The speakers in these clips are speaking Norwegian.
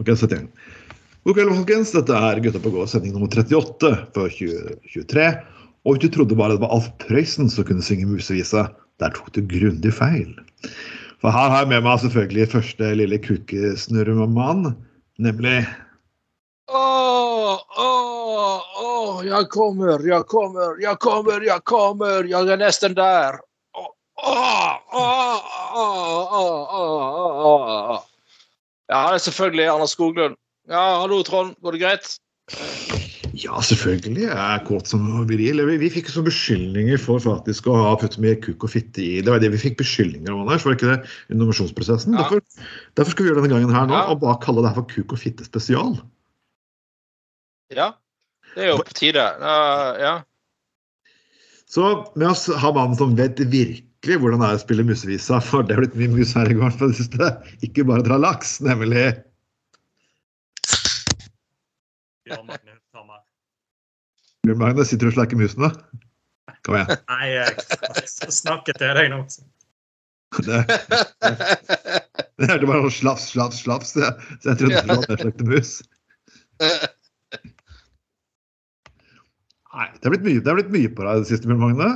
Ok, sett igjen. God kveld, folkens. Dette er Gutta på gå, sending nummer 38 for 2023. Og du trodde bare det var Alf Prøysen som kunne synge musevise, der tok du grundig feil. For her har jeg med meg selvfølgelig første lille kukesnurremann, nemlig Åh, åh, åh, jeg kommer, jeg kommer, jeg kommer, jeg kommer, jeg er nesten der. Åh, åh, åh, åh, åh, åh, åh, åh. Ja, det er selvfølgelig Anna Skoglund. Ja, hallo Trond, går det greit? Ja, selvfølgelig. Jeg er kåt som viril. Vi, vi fikk så beskyldninger for faktisk å ha putt mer kuk og fitte i. Det var det vi fikk beskyldninger om, Anders. Var ikke det i nominasjonsprosessen? Ja. Derfor, derfor skal vi gjøre denne gangen her nå, Ja. og bare kalle det her for Kuk og fitte spesial. Ja, det er jo på tide. Uh, ja. Så med oss har mannen som vet virkelig hvordan det er å spille musevisa, for det har blitt mye mus her i går på det siste. Ikke bare dra laks, nemlig Bjørn Magne. Bjørn Magne sitter og slakker musene. Kom igjen. Nei, jeg snakker til deg nå. Det, det hørte bare sånn slaps, slaps, slaps. Så jeg, trodde det var jeg mus. Nei, det har blitt mye, det har blitt mye på deg i det siste, Bjørn Magne.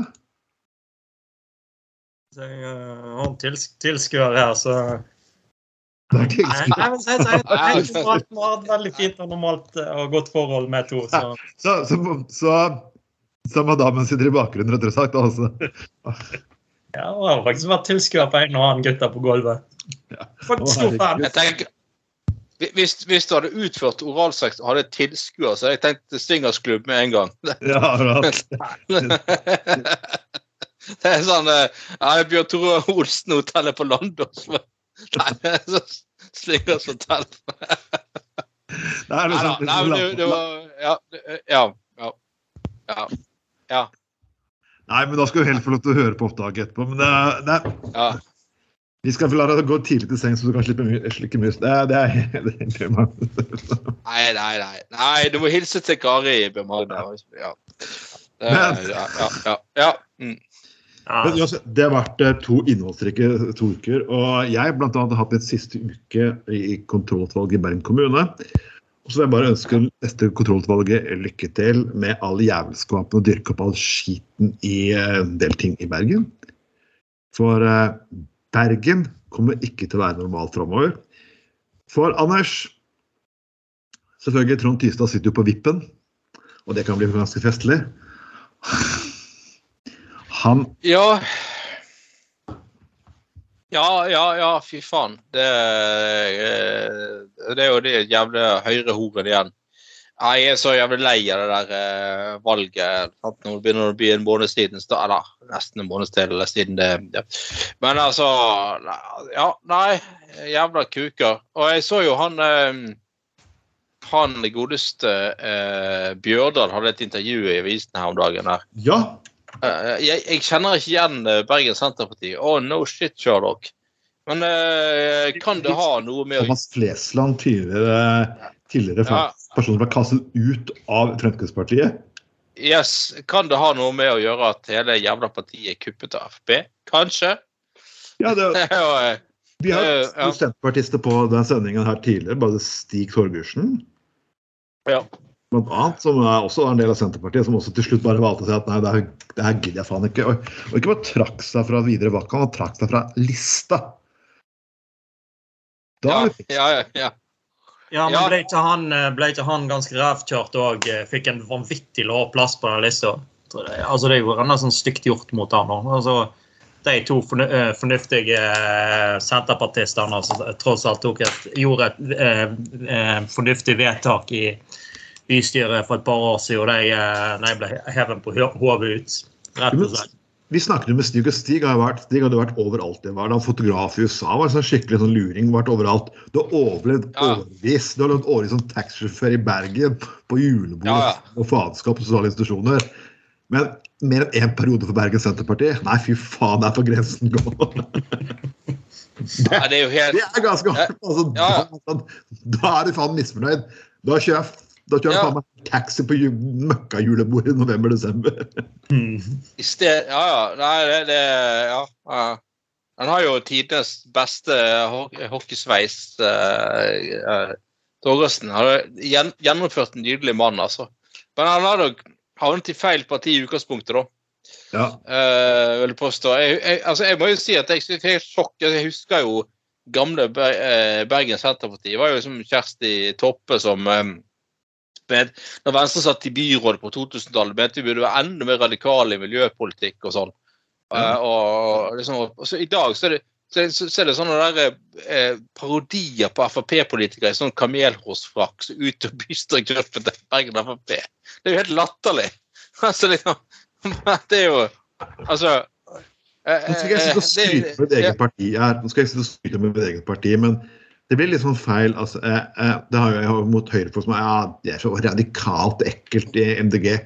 Så Jeg øh, har en tils tilskuer her, så Det er Nei, men jeg, jeg, jeg, jeg, har hatt veldig fint og normalt og godt forhold med to. Så Så, så, så, så madammen sitter i bakgrunnen, rett og slett? Altså. ja, jeg har faktisk vært tilskuer på en og annen gutter på gulvet. Faktisk stor fan. Jeg tenker, hvis, hvis du hadde utført oralsex og hadde tilskuer, så hadde jeg tenkt swingersklubb med en gang. Ja, akkurat. Det er sånn eh, ja, Bjørn Tore Olsen-hotellet på Landås. Nei, så swingershotell. Det er Nei liksom, Nei, men det, det var Ja. Ja. Ja. ja. ja. Nei, men da skal du helt få lov til å høre på opptaket etterpå. Men det, det, ja. vi skal la deg gå tidlig til sengs, så du kan slippe mye, slikke mus. Det, det er det er Nei, nei, nei. Nei, Du må hilse til Kari Bjørn Magne. Ja. Ja, ja, ja, ja. Mm. Uansett, det har vært eh, to innholdsrike to uker. Og jeg blant annet har hatt min siste uke i kontrollutvalget i Bergen kommune. Og så vil jeg bare ønske neste kontrollutvalget lykke til med all jævelskapen og dyrke opp all skiten i eh, en del ting i Bergen. For eh, Bergen kommer ikke til å være normalt framover. For Anders Selvfølgelig, Trond Tystad sitter jo på vippen, og det kan bli ganske festlig. Han Ja. Ja, ja, ja, fy faen. Det, eh, det er jo det jævla høyrehoren igjen. Jeg er så jævlig lei av det der eh, valget. Sant? Nå begynner det å bli en måned siden. Eller nesten en måned siden det. Ja. Men altså Ja, nei. Jævla kuker. Og jeg så jo han eh, han godeste eh, Bjørdal hadde et intervju i avisen her om dagen. Der. Ja. Eh, jeg, jeg kjenner ikke igjen eh, Bergen Senterparti. Oh, no shit, Sherlock. Men uh, kan det ha noe med Thomas Flesland, tidligere, tidligere Ja. person som ble kastet ut av Fremskrittspartiet. Yes, Kan det ha noe med å gjøre at hele jævla partiet er kuppet av Frp? Kanskje? Ja, det, vi har hatt ja. senterpartister på den sendingen her tidligere, bare Stig Torgersen ja. Blant annet, som er også en del av Senterpartiet, som også til slutt bare valgte å si at nei, det her, gidder jeg faen ikke. Og, og ikke bare trakk seg fra videre valgkamp, han trakk seg fra lista. Da Ja, ja, ja, ja. Men ble ikke han, ble ikke han ganske rævkjørt og eh, fikk en vanvittig lav plass på den lista? Altså, det er jo enda sånn stygt gjort mot han nå. Altså, de to eh, fornuftige eh, senterpartistene som tross alt tok et, gjorde et eh, fornuftig vedtak i bystyret for et par år siden, og de, eh, de ble hevet på ho- hodet ut. Rett og slett. Vi snakket jo med Stig, og Stig, hadde vært, Stig hadde vært overalt. Det var da fotograf i USA, var en sånn skikkelig sånn luring, vært overalt. Du har overlevd Ja. årevis. Du har levd årevis som taxisjåfør i Bergen, på julebord Ja, ja. og faenskap på sosiale institusjoner. Men mer enn én periode for Bergen Senterparti? Nei, fy faen, det er på grensen gå. Det er jo helt Det er ganske hardt. Altså, Ja, ja. da, da er du faen misfornøyd. Da kjører jeg da kjører han Ja. meg taxi på møkkajulebordet møkkajulebord i november-desember. I sted, ja, ja. Nei, det, det ja, ja. Han har jo tidenes beste ho- hockeysveis. Uh, uh, Torgersen har gjen, gjennomført en nydelig mann, altså. Men han har nok havnet i feil parti i utgangspunktet, da. Ja. Uh, vil jeg påstå. Jeg, jeg, altså, jeg må jo si at jeg fikk er sjokk. Jeg husker jo gamle Ber Bergen Senterparti. Det var jo som Kjersti Toppe som eh, med, Når Venstre satt i byrådet på 2000-tallet, mente vi burde være enda mer radikale i miljøpolitikk og sånn. Eh, og liksom, og så I dag så er det, så er det, så er det sånne der, eh, parodier på Frp-politikere i sånn kamelhårsfrakk som ut og bystyregruppen til Bergen Frp. Det er jo helt latterlig. Altså, liksom, det er jo Altså eh, Nå skal ikke jeg sitte og eh, skryte med mitt eget parti her, nå skal jeg sitte og skryte med mitt eget parti, men det blir litt sånn feil. altså, eh, eh, Det har jo mot høyrefolk som ja, det er så radikalt ekkelt i MDG.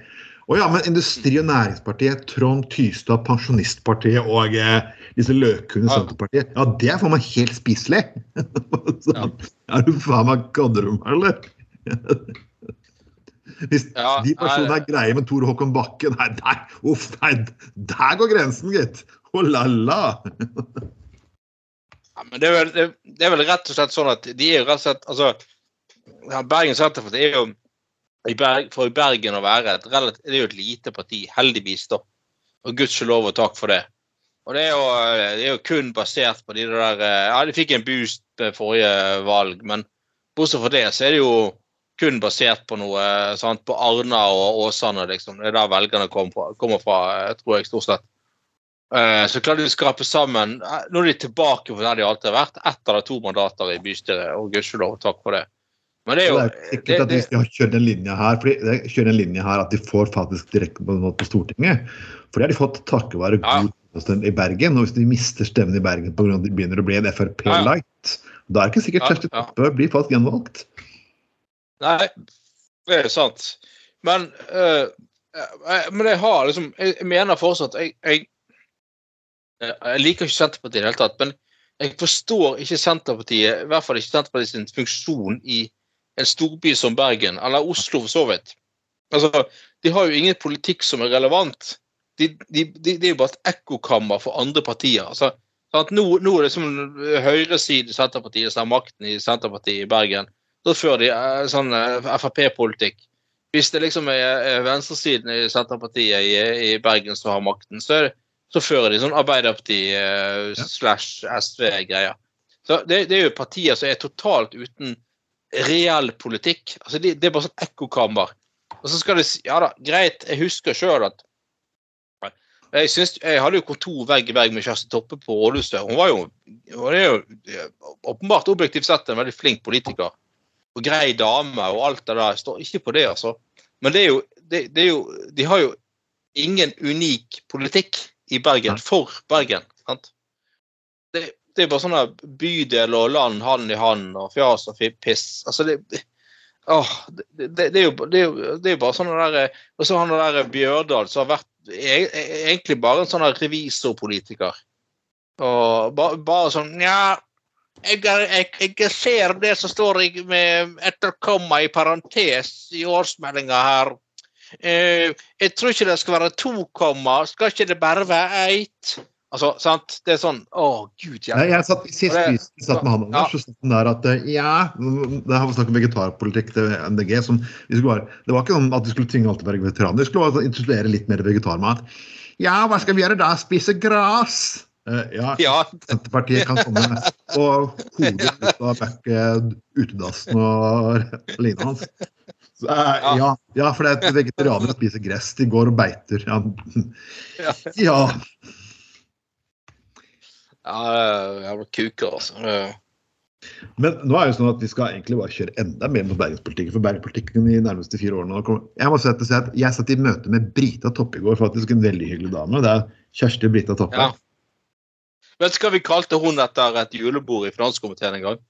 Å ja, men Industri- og Næringspartiet, Trond Tystad, Pensjonistpartiet og eh, disse løkhundene i Ja. Senterpartiet, ja, det er for meg helt spiselig! så, Er du faen meg meg, eller? Hvis Ja, de personene er greie med Tor Håkon Bakke, nei, nei, uff, nei, der går grensen, gitt! Oh la la! Ja, men det er, vel, det, det er vel rett og slett sånn at de er jo rett og slett altså, Bergen Senterparti er jo i Berg, For i Bergen å være et relativt, det er jo et lite parti, heldigvis, da. Og gudskjelov og takk for det. Og det er, jo, det er jo kun basert på de der eh, Ja, de fikk en boost ved forrige valg, men bortsett fra det så er det jo kun basert på noe sant, på Arna og Åsane, liksom. Det er der velgerne kommer fra, kommer fra eh, tror jeg, stort sett. Eh, Så klarer de å skrape sammen eh, Nå er de tilbake på der de alltid har vært. Ett eller to mandater i bystyret, og gudskjelov, takk for det. Men det er jo Det er sikkert det- at hvis de har kjørt en linje her, fordi kjører en linje her at de får faktisk direkte på, på Stortinget. For det har de fått takket være Ja. god stemme i Bergen. Og hvis de mister stemmen i Bergen pga. at de begynner å bli en Frp-light, da er det ikke sikkert Ja, Kjersti ja. Toppe blir faktisk gjenvalgt. Nei, det er sant. Men, eh, men jeg har liksom Jeg, jeg mener fortsatt jeg, jeg, jeg liker ikke Senterpartiet i det hele tatt, men jeg forstår ikke Senterpartiet, i hvert fall ikke Senterpartiet sin funksjon i en storby som Bergen, eller Oslo for så vidt. Altså, de har jo ingen politikk som er relevant. De, de, de, de er jo bare et ekkokammer for andre partier. Altså, sant? Nå, nå er det som høyresiden i Senterpartiet som har makten i Senterpartiet i Bergen. Da fører de eh, sånn eh, Frp-politikk. Hvis det liksom er eh, venstresiden i Senterpartiet i, i Bergen som har makten, så, er det, så fører de sånn Arbeiderparti eh. Så det, det er jo partier som er totalt uten reell politikk. Altså det, det er bare sånn ekkokammer. Og så skal de si Ja da, greit, jeg husker sjøl at jeg, synes, jeg hadde jo kontor vegg i vegg med Kjersti Toppe på Rådhuset. Hun var jo, hun er jo åpenbart objektivt sett en veldig flink politiker. Og grei dame og alt det der. Jeg står ikke på det, altså. Men det er jo, det, det er jo De har jo ingen unik politikk i Bergen for Bergen. sant? Det, det er bare sånne bydel og land hand i hand og fjas og piss. Altså, det, Åh, det, er jo, det, er jo, bare sånn der Og så han der Bjørdal som har vært e- e- egentlig bare en sånn revisorpolitiker. Og bare, bare sånn Nja, jeg, jeg, jeg ser det som står i, med etterkomma i parentes i årsmeldinga her. Eh, jeg tror ikke det skal være to komma. Skal ikke det bare være ett? Altså, sant? Det er sånn Å, gud Nei, jeg satt, Sist det- vi satt med han Anders, så satt han der at eh, ja Det har vi snakket om vegetarpolitikk til MDG. Som bare, det var ikke sånn at vi skulle tvinge alt til å være veteraner. Vi skulle bare introdusere litt mer vegetarmat. Ja, hva skal vi gjøre da? Spise gras? Uh, ja, Ja. Senterpartiet kan komme og hodet ut av back utedassen og lignende hans. Eh, ja, ja, for det er vegetarianere spiser gress. De går og beiter. Ja. ja. Ja, det er kuker, altså. Men nå er det jo sånn at vi skal egentlig bare kjøre enda mer mot bergenspolitikken. For bergenspolitikken i de nærmeste fire årene Jeg må si at jeg satt i møte med Brita Toppe i går, faktisk en veldig hyggelig dame. Det er Kjersti Brita Toppe. Ja. Vet du hva vi kalte hun etter et julebord i finanskomiteen en gang?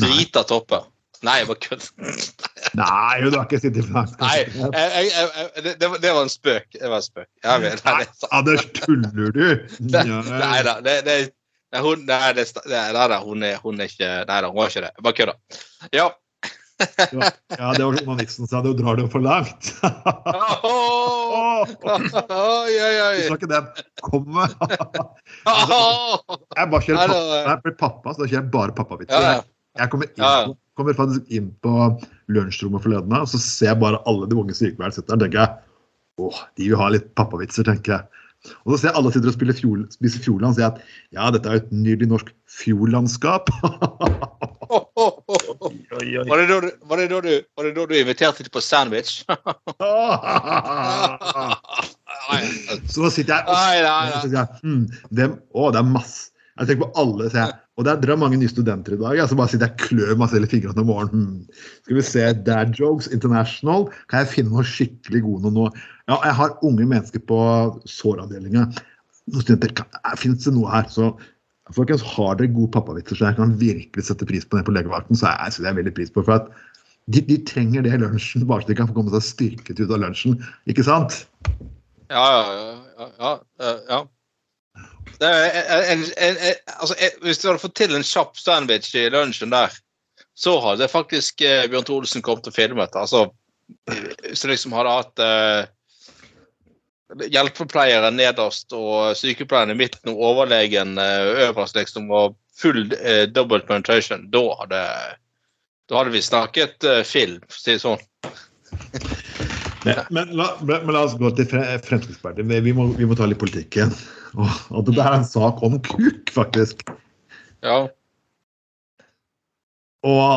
Brita Toppe. Nei, jeg bare kødd. Nei, du har ikke sittet i finans. Nei, jeg, jeg, jeg, det, det var- en spøk. Det var en spøk. Vet, nei, det, Anders, tuller du? det, nei da. Det, det, nei, hun, nei, det, nei, da, hun, er, hun er ikke Nei da, hun var ikke det. Bare kødda. Ja. Ja, det var som Nixon sa, du drar det for langt. Oi, oi, oi. Du sa ikke den. Komme. Jeg bare kjører pappa. Jeg blir pappa, så da kjører jeg bare pappavitser. Jeg kommer, inn, kommer faktisk inn på lunsjrommet forleden, og så ser jeg bare alle de unge sykepleierne sitte der. tenker jeg, åh, De vil ha litt pappavitser, tenker jeg. Og så ser jeg alle sitter og spiller fjol, spiser Fjordland, og sier at ja, dette er jo et nydelig norsk fjordlandskap. Var det da du, var det da du, var det da du inviterte til på sandwich? så sitter jeg og hmm, å, det er masse. Jeg tenker på alle, sier jeg. Og det er, dere er mange nye studenter i dag. Jeg, bare sitter jeg og klør meg selv i fingrene om morgenen. Hmm. Skal vi se Dad Jokes International. Kan jeg finne noe skikkelig gode noe nå? Ja, jeg har unge mennesker på såravdelinga. Noen studenter, Fins det noe her? Så folkens, har dere gode pappavitser, så jeg kan virkelig sette pris på det på legevakten, så jeg setter jeg veldig pris på. for at de, de trenger det i lunsjen, bare så de kan få komme seg styrket ut av lunsjen. Ikke sant? Ja, ja, ja. ja, ja. Det en, en, en, altså, hvis du hadde fått til en kjapp sandwich i lunsjen der, så hadde faktisk eh, Bjørn Thoresen kommet og filmet. Altså, hvis du liksom hadde hatt eh, hjelpepleiere nederst og sykepleieren i midten og overlegen eh, øverst, liksom, og full eh, double penetration, da hadde, da hadde vi snakket eh, film, for å si det sånn. Men, men, la, men la oss gå til Fre- Fremskrittspartiet. Vi, vi må ta litt politikk igjen. Og det er en sak om kuk, faktisk. Ja. Og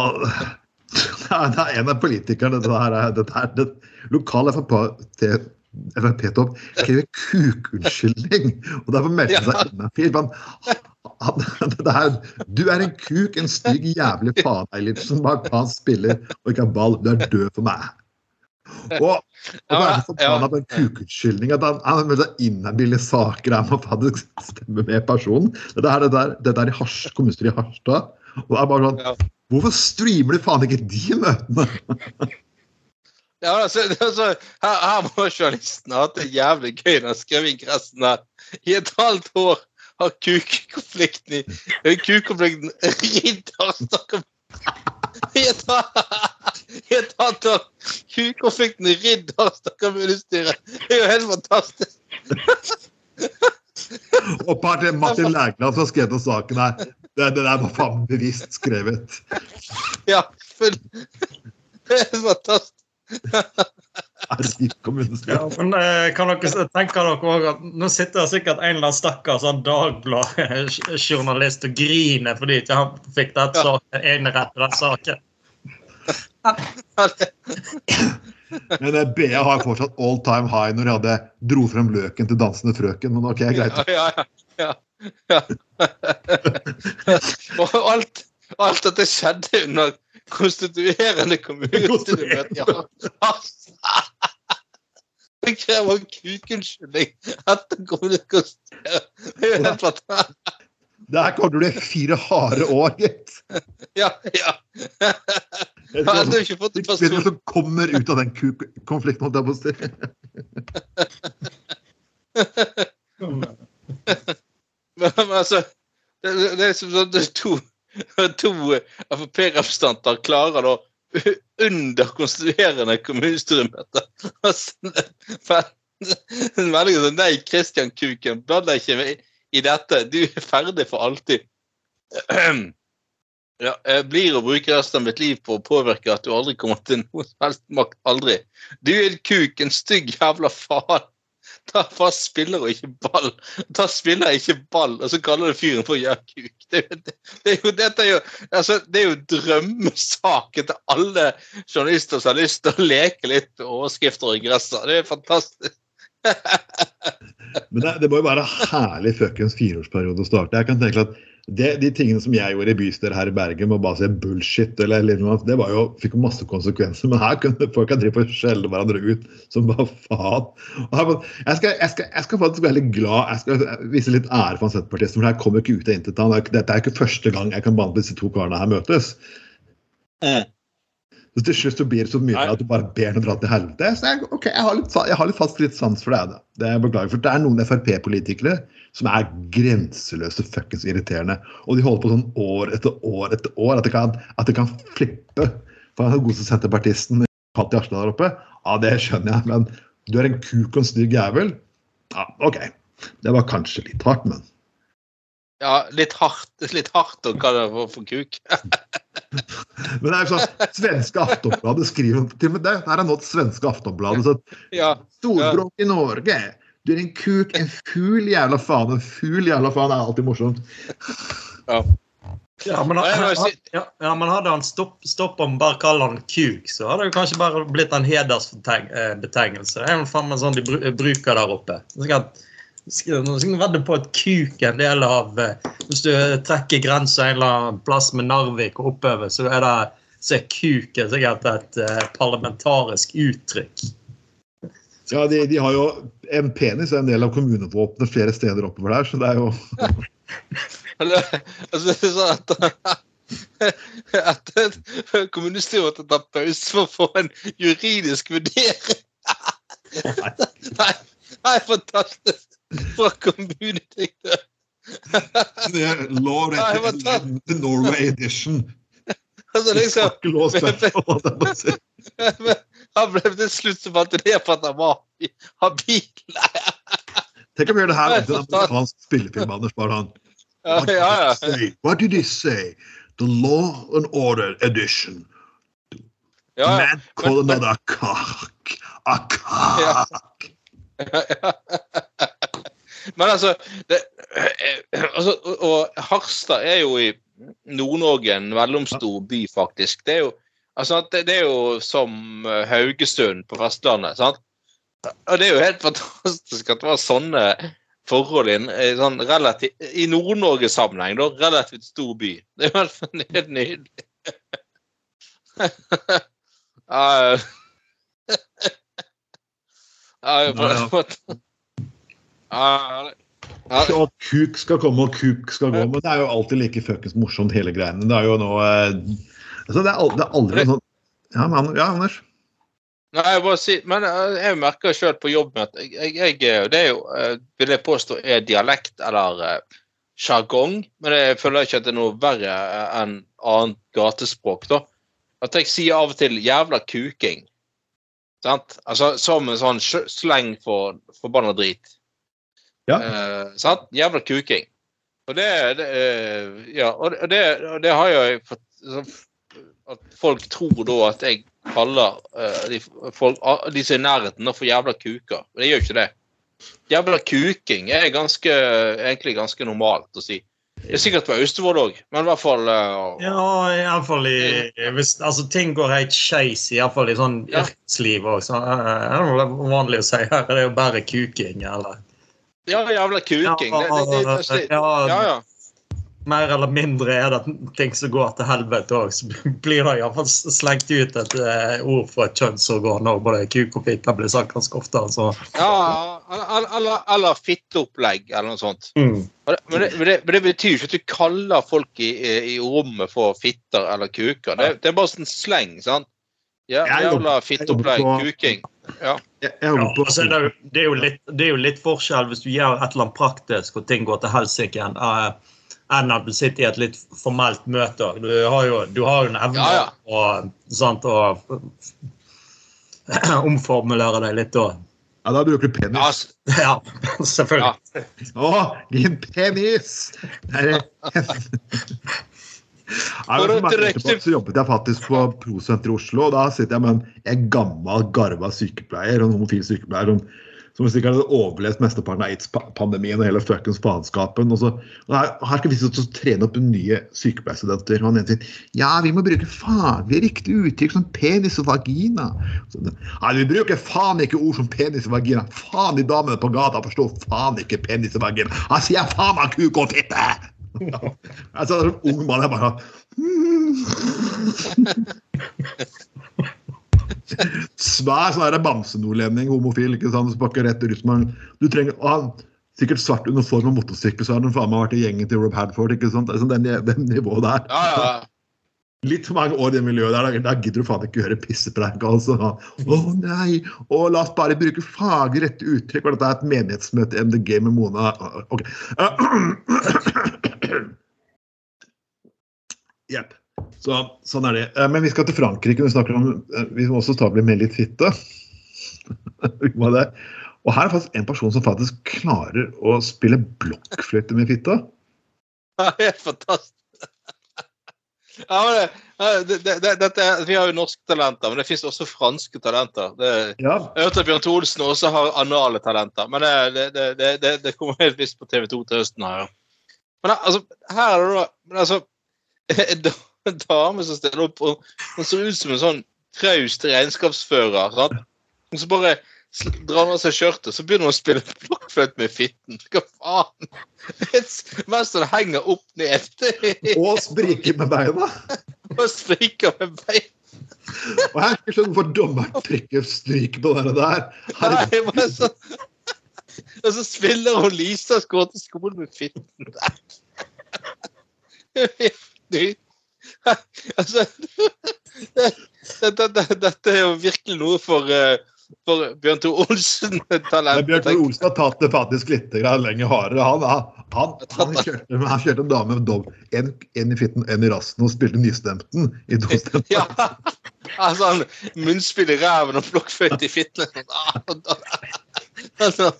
det er, det en av politikerne det her er, det er det, Lokal Frp-topp krever kukunnskyldning. Og derfor meldte han seg inn Han- det er, Du er en kuk, en stygg jævlig faen, Eilertsen. Bare ta en spiller og ikke ha ball. Du er død for meg. Og, og så er det forbanna på en kukunnskyldning. At han, han er med seg inhabil saker der man faktisk stemmer med personen. Det er det der, det der i Hars, kommunestyret i Harstad. Og det er bare sånn Hvorfor streamer du faen ikke de møtene? Ja, altså, altså, her, her må journalisten ha hatt det jævlig gøy når han skrev ingressen her. I et halvt år har kukkonflikten i kukkonflikten ridd Harstad I et tatt et halvt år kukkonflikten ridd Harstad kommunestyre. Det er jo helt fantastisk. Og parti Martin Lægland som har skrevet om saken her. Det, det der var faen bevisst skrevet. Ja, full Det er fantastisk. Herregud, kommunestyre. Ja, men eh, kan dere tenke dere også at Nå sitter det sikkert en eller annen stakkars sånn Dagblad-journalist og griner fordi ikke han fikk den ja. enerett til den saken. Men eh, BA har fortsatt all time high når de hadde dro frem løken til dansende frøken. Men ok, greit. Ja, ja, ja. ja. Og alt, alt dette skjedde under konstituerende kommunestyremøte. Ja. Det krever kukunnskyldning etter kommunekonstitueret. Det kommer. Det fire harde år, gitt. Ja, ja. Jeg vet hadde ikke fått hva som- vet du som kommer ut av den kuk-konflikten, holdt jeg på å si. Men, altså, det, det, det er som sånn to, to Frp-representanter klarer da under konstituerende kommunestyremøte å sende en melding som Nei, Kristian Kuken, bland deg ikke i dette. Du er ferdig for alltid. Ja, jeg blir å bruke resten av mitt liv på å påvirke at du aldri kommer til noen som helst makt. Aldri. Du er en kuk, en stygg jævla faen. Ta bare spiller og ikke ball. Ta spiller ikke ball, og så kaller du fyren for jakuk. Det, det, det, er jo, altså, det er jo drømmesaken til alle journalister som har lyst til å leke litt overskrifter og gresset. Det er fantastisk. Men det, det må jo være herlig fuckings fireårsperiode å starte. Jeg kan tenke at det, De tingene som jeg gjorde i bystyret her i Bergen med å bare si bullshit, eller, eller det var jo, fikk masse konsekvenser. Men her kunne folk drive og skjelle hverandre ut som bare faen. Og her, jeg, skal, jeg, skal, jeg skal faktisk være litt glad, jeg skal vise litt ære for Senterpartiet. For det her kommer ikke ut av intet. Dette er ikke første gang jeg kan behandle disse to karene her møtes. Så til slutt så blir det så mye at du bare ber ham dra til helvete. Så jeg, okay, jeg har litt, jeg har litt fast litt sans for det. Det er jeg beklager, for det er noen Frp-politikere som er grenseløse fuckings irriterende. Og de holder på sånn år etter år etter år. At det kan, at det kan flippe. For den godeste senterpartisten Katti Arsland der oppe, ja, det skjønner jeg. Men du er en kuk og en stygg jævel. Ja, OK. Det var kanskje litt hardt, men Ja, litt hardt, litt hardt å kalle det for, for kuk. Men det er jo sånn, svenske Aftonbladet skriver til og med det. Her er nå et svenske Aftonbladet. så Ja. Storbråk i Norge. Du er en kuk, en ful jævla faen. En ful jævla faen er alltid morsomt. Ja. Ja, men, ja, ja, men hadde han stopp, om bare å kalle han kuk, så hadde det kanskje bare blitt en hedersbetegnelse. Det er jo faen meg sånn de bruker der oppe. Nå skal jeg vedde på at kuk er en del av eh, Hvis du trekker grensa en eller annen plass med Narvik og oppover, så er det så er kuk er sikkert et eh, parlamentarisk uttrykk. Ja, de, de har jo En penis er en del av kommunevåpenet flere steder oppover der, så det er jo Eller, altså, det sånn at at kommunestyret måtte ta pause for å få en juridisk vurdering. Nei, nei fantastisk! Fra kommunedirektør. Det er Law hva The Norway edition. Altså, liksom, Ikke lov å si. Han ble til slutt så fant det ned på at han var habil. Tenk om vi gjør det her en amerikansk spillefilm, Anders. Bare han. Ja, What did ja, they ja. say? What did they say? The Law and Order edition. Ja, ja. Man call Men- another a cock. A cock. Men altså, det, altså Og Harstad er jo i Nord-Norge en mellomstor by, faktisk. Det er jo, altså, det, det er jo som eh, Haugesund på Vestlandet. sant? Og det er jo helt fantastisk at det var sånne forhold i sånn i Nord-Norge-sammenheng. da, Relativt stor by. Det er jo helt, nydelig. Ja, ja, Ja, kuk skal komme og kuk skal gå. Men det er jo alltid like fuckings morsomt, hele greiene. Det er jo nå eh, altså det, er det er aldri sånn Ja, men, ja, Anders? Nei, jeg bare si, men eh, jeg merker sjøl på jobben at jeg, jeg, eh, det er jo, eh, vil jeg påstå, er dialekt eller sjargong. Men jeg føler ikke at det er noe verre enn annet gatespråk. da. At jeg sier av og til 'jævla kuking'. Sant? Altså Som en sånn sleng for forbanna drit. Ja. Eh, sant? Jævla kuking. Og det, det Ja, og det, og det, har jeg fått At folk tror da at jeg kaller uh, de, folk, de som er i nærheten, for jævla kuker. Men jeg gjør ikke det. Jævla kuking er ganske, egentlig ganske normalt å si. Det er sikkert på Austevoll òg, men i hvert fall uh, Ja, iallfall i hvis, Altså, ting går helt skeis, iallfall i sånn Ja. yrkesliv òg. Så uh, er det vel vanlig å si her Det er jo bare kuking, eller Ja, jævla kuking. Det, det, det, det, Ja, ja, ja. Mer eller mindre er det ting som går til helvete òg, så blir det iallfall slengt ut et eh, ord fra et kjønnsorgan når både kuk og fitte blir sagt ganske ofte. altså. Ja, eller, eller, fitteopplegg eller noe sånt. Mm. Men det, men, det, men, det, betyr ikke at du kaller folk i, i rommet for fitter eller kuker. Det, det er bare sånn sleng, sant? Ja, jævla fitteopplegg, kuking. Ja. Ja, altså, det, er jo, litt, det er jo litt forskjell hvis du gjør et eller annet praktisk og ting går til helsike Uh, enn at du sitter i et litt formelt møte. Du har jo, du har jo en evne Ja, ja. og, sant, å omformulere deg litt da. Ja, da bruker du penis. Ja, Ja, selvfølgelig. Å, din penis! Er- tilbake så jobbet jeg faktisk på Prosenteret i Oslo. og Da sitter jeg med en, en gammel, garva sykepleier, en homofil sykepleier som, som sikkert hadde overlevd mesteparten av aids-pandemien og hele fuckings faenskapen. Og, og her, skal vi og trene opp nye sykepleierstudenter. Og han ene sier ja, vi må bruke faglig riktig uttrykk som penis og vagina. Så, Nei, vi bruker faen ikke ord som penis og vagina. Faen, de damene på gata forstår faen ikke penis og vagina. Han sier faen meg kuk og fitte! Altså, en ung mann, jeg bare Svær sånn bamsenordlending, homofil, ikke sant, spakker rett i. Du trenger å ha sikkert svart uniform og motorsykkel, så har den faen meg vært i gjengen til Rob Hadford, ikke sant. Sånn den, den nivået der. ja, ja. Litt for mange år i det miljøet der, da, gidder du faen ikke høre pissepreik. Altså. Å nei, Og la oss bare bruke faglig rette uttrykk. Og dette er et menighetsmøte MDG med Mona. Ok. Jepp. Så, sånn er det. Eh, Men vi skal til Frankrike. Vi snakker om, eh, vi må også bli med litt fitte. Og her er faktisk en person som faktisk klarer å spille blokkfløyte med fitta. Ja, det er fantastisk. Ja, det, det, det, vi har jo norske talenter, men det finnes også franske talenter. Det, Ja, jeg hørte at Bjørn Tholsen også har anale talenter, men det, det, det, det, det, det kommer helt visst på TV 2 til høsten. her. Men altså, her er det da altså, en dame som stiller opp, og hun ser ut som en sånn traust regnskapsfører. sant? Og så bare drar hun av seg skjørtet, så begynner hun å spille blokkfløyte med fitten. Hva faen? Mens hun henger opp ned. og spriker med beina. Og spriker med bein. Og jeg skjønner ikke hvorfor dommeren trykker stryk på det der. Herregud. Nei, så Og så spiller hun Lisa som går til skolen med fitten. Det- Altså dette, dette, dette er jo virkelig noe for, eh, for Bjørn Thor Olsen-talent. Bjørn Tore Olsen har tatt det faktisk litt lenger hardere. Han, han, han, kjørte, han kjørte en dame med dobb. En, en i fitten, en i rassen, og spilte nystemten i tostemten. Ja. Altså, han munnspill i ræven og blokkfløyte i fitten. Altså,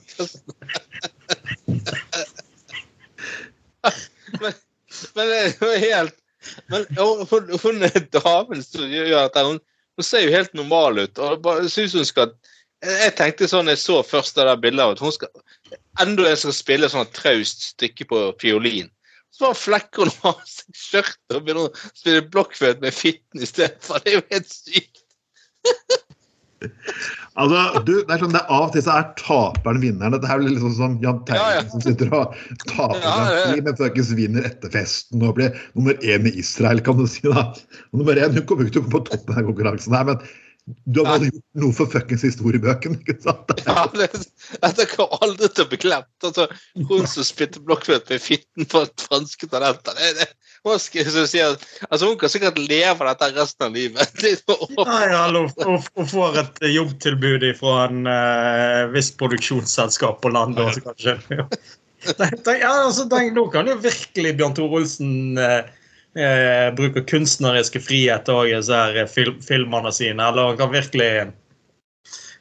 men, men det er jo helt Men hun, hun, hun damen som gjør dette. Hun, hun ser jo helt normal ut. og bare synes hun skal Jeg tenkte sånn jeg så først det der bildet at hun skal enda en skal spille sånn traust stykke på fiolin. Så bare flekker hun av seg skjørtet og begynner å spille blokkfløyte med fitten i stedet for. Det er jo helt sykt. Altså, du, det er sånn, det er Av og til så er taperen vinneren. Dette er litt sånn som Jahn Teigen Ja, ja. som sitter og taper Ja, ja. men fuckings vinner etter festen og blir nummer én i Israel, kan du si. da. Og nummer én, Hun kommer ikke til å komme på toppen av konkurransen, her, men du har gjort noe for fuckings historiebøkene. ikke sant? Ja, det, dette kommer aldri til å bli glemt. Altså, hun som spytter blokkfløyte med fitten på et franske talenter. Det, det, altså, hun kan sikkert leve av dette resten av livet. Nei, hallo, og, og får et jobbtilbud fra en uh, visst produksjonsselskap på landet kanskje. Ja. Ja, altså, den, nå kan jo virkelig Bjørn Tore Olsen eh, eh, bruke kunstneriske friheter i disse her fil filmene sine. Eller han kan virkelig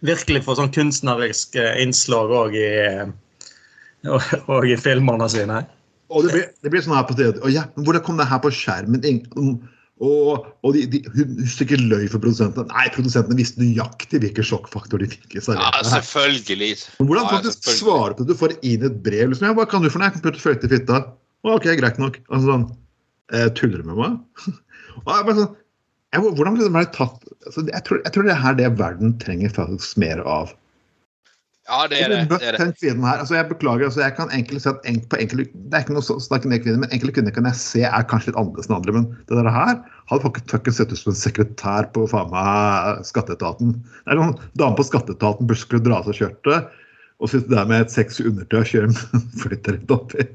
virkelig få sånn kunstnerisk eh, innslag òg i, eh, og, og i filmene sine. Og det blir, det blir sånn her på stedet. Og ja, men hvordan kom det her på skjermen? Og, og de, de, hun ikke løy for produsentene. Nei, produsentene visste nøyaktig hvilken sjokkfaktor de fikk. Ja, selvfølgelig. Men hvordan Ja, faktisk selvfølgelig. svare på det? Du får inn et brev. liksom, ja, 'Hva kan du for noe?' putte fløyte i fitta.' OK, greit nok. Altså sånn eh, Tuller du med meg? Og jeg bare sånn, jeg, hvordan ble det tatt altså, jeg, tror, jeg tror det er her det verden trenger faktisk mer av. Ja, det er det. Det, er det. den kvinnen her, altså jeg beklager, altså jeg kan egentlig se at en, på enkelte, Det er ikke noe sånn snakke ned kvinner, men enkelte kvinner kan jeg se er kanskje litt annerledes enn andre. Men det der her hadde faktisk fucking sett ut som en sekretær på faen meg skatteetaten. Det er noen dame på skatteetaten burde skulle dra av seg skjørtet og sitte der med et sexy undertøy og kjøre flytter rett oppi.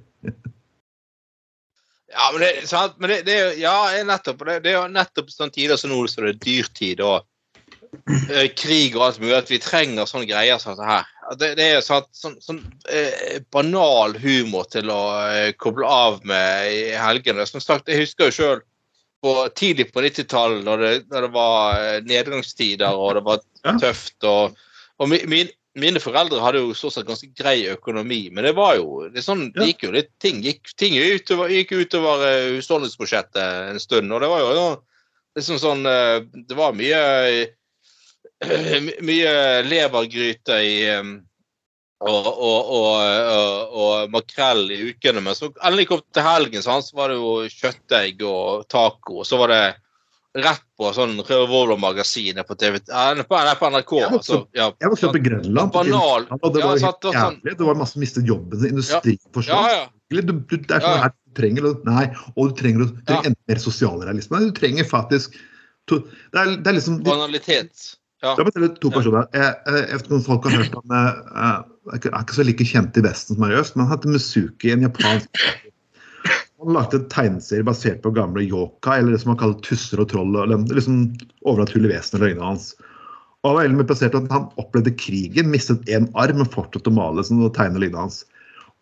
Ja, men det, sant? Men det, det er jo Ja, nettopp. Det, det er jo nettopp sånn tider som nå, så det er dyrtid og eh, krig og alt mulig, at vi trenger sånne greier som dette her. Det, det er sånn, sånn, sånn eh, banal humor til å eh, koble av med i helgene. Som sagt, jeg husker jo sjøl tidlig på 90-tallet, når, det- når det var eh, nedgangstider og det var tøft. og, og mi, min, mine foreldre hadde jo stort sett ganske grei økonomi, men det var jo det, sånn, det gikk jo litt ting gikk, ting utover, gikk utover uh, husholdningsbudsjettet en stund. Og det var jo liksom sånn uh, Det var mye my- mye levergryte i eh, og, og, og, og, makrell i ukene. Men så endelig kom til helgen, så så var det jo kjøttegg og taco. Og så var det rett på sånn revolvermagasin på TV eh, på, nei, på NRK. Jeg vokste Altså, ja, Jeg vokste opp i Grønland. Banal. Det Ja, var jo helt sånn- jævlig. Det var masse mistet jobben sin. Industri ja, forsvant. ja. ja. Du, du, det er sånn Ja, ja. her du trenger Nei, og du trenger, du trenger Ja. enda mer sosialrealisme. Du trenger faktisk to, det, er, det er liksom Banalitet. Ja. Det er to personer. Jeg, jeg, jeg folk har hørt om eh, eh, Jeg er ikke- så like kjent i Vesten som er i øst, men han heter Musuki, en japansk Han lagde en tegneserie basert på gamle yoka, eller det som han kaller tusser og troll. Eller liksom overnaturlige vesener og øynene hans. Og han var veldig basert på at han opplevde krigen, mistet én arm, men fortsatte å male sånn, og tegne lignende hans.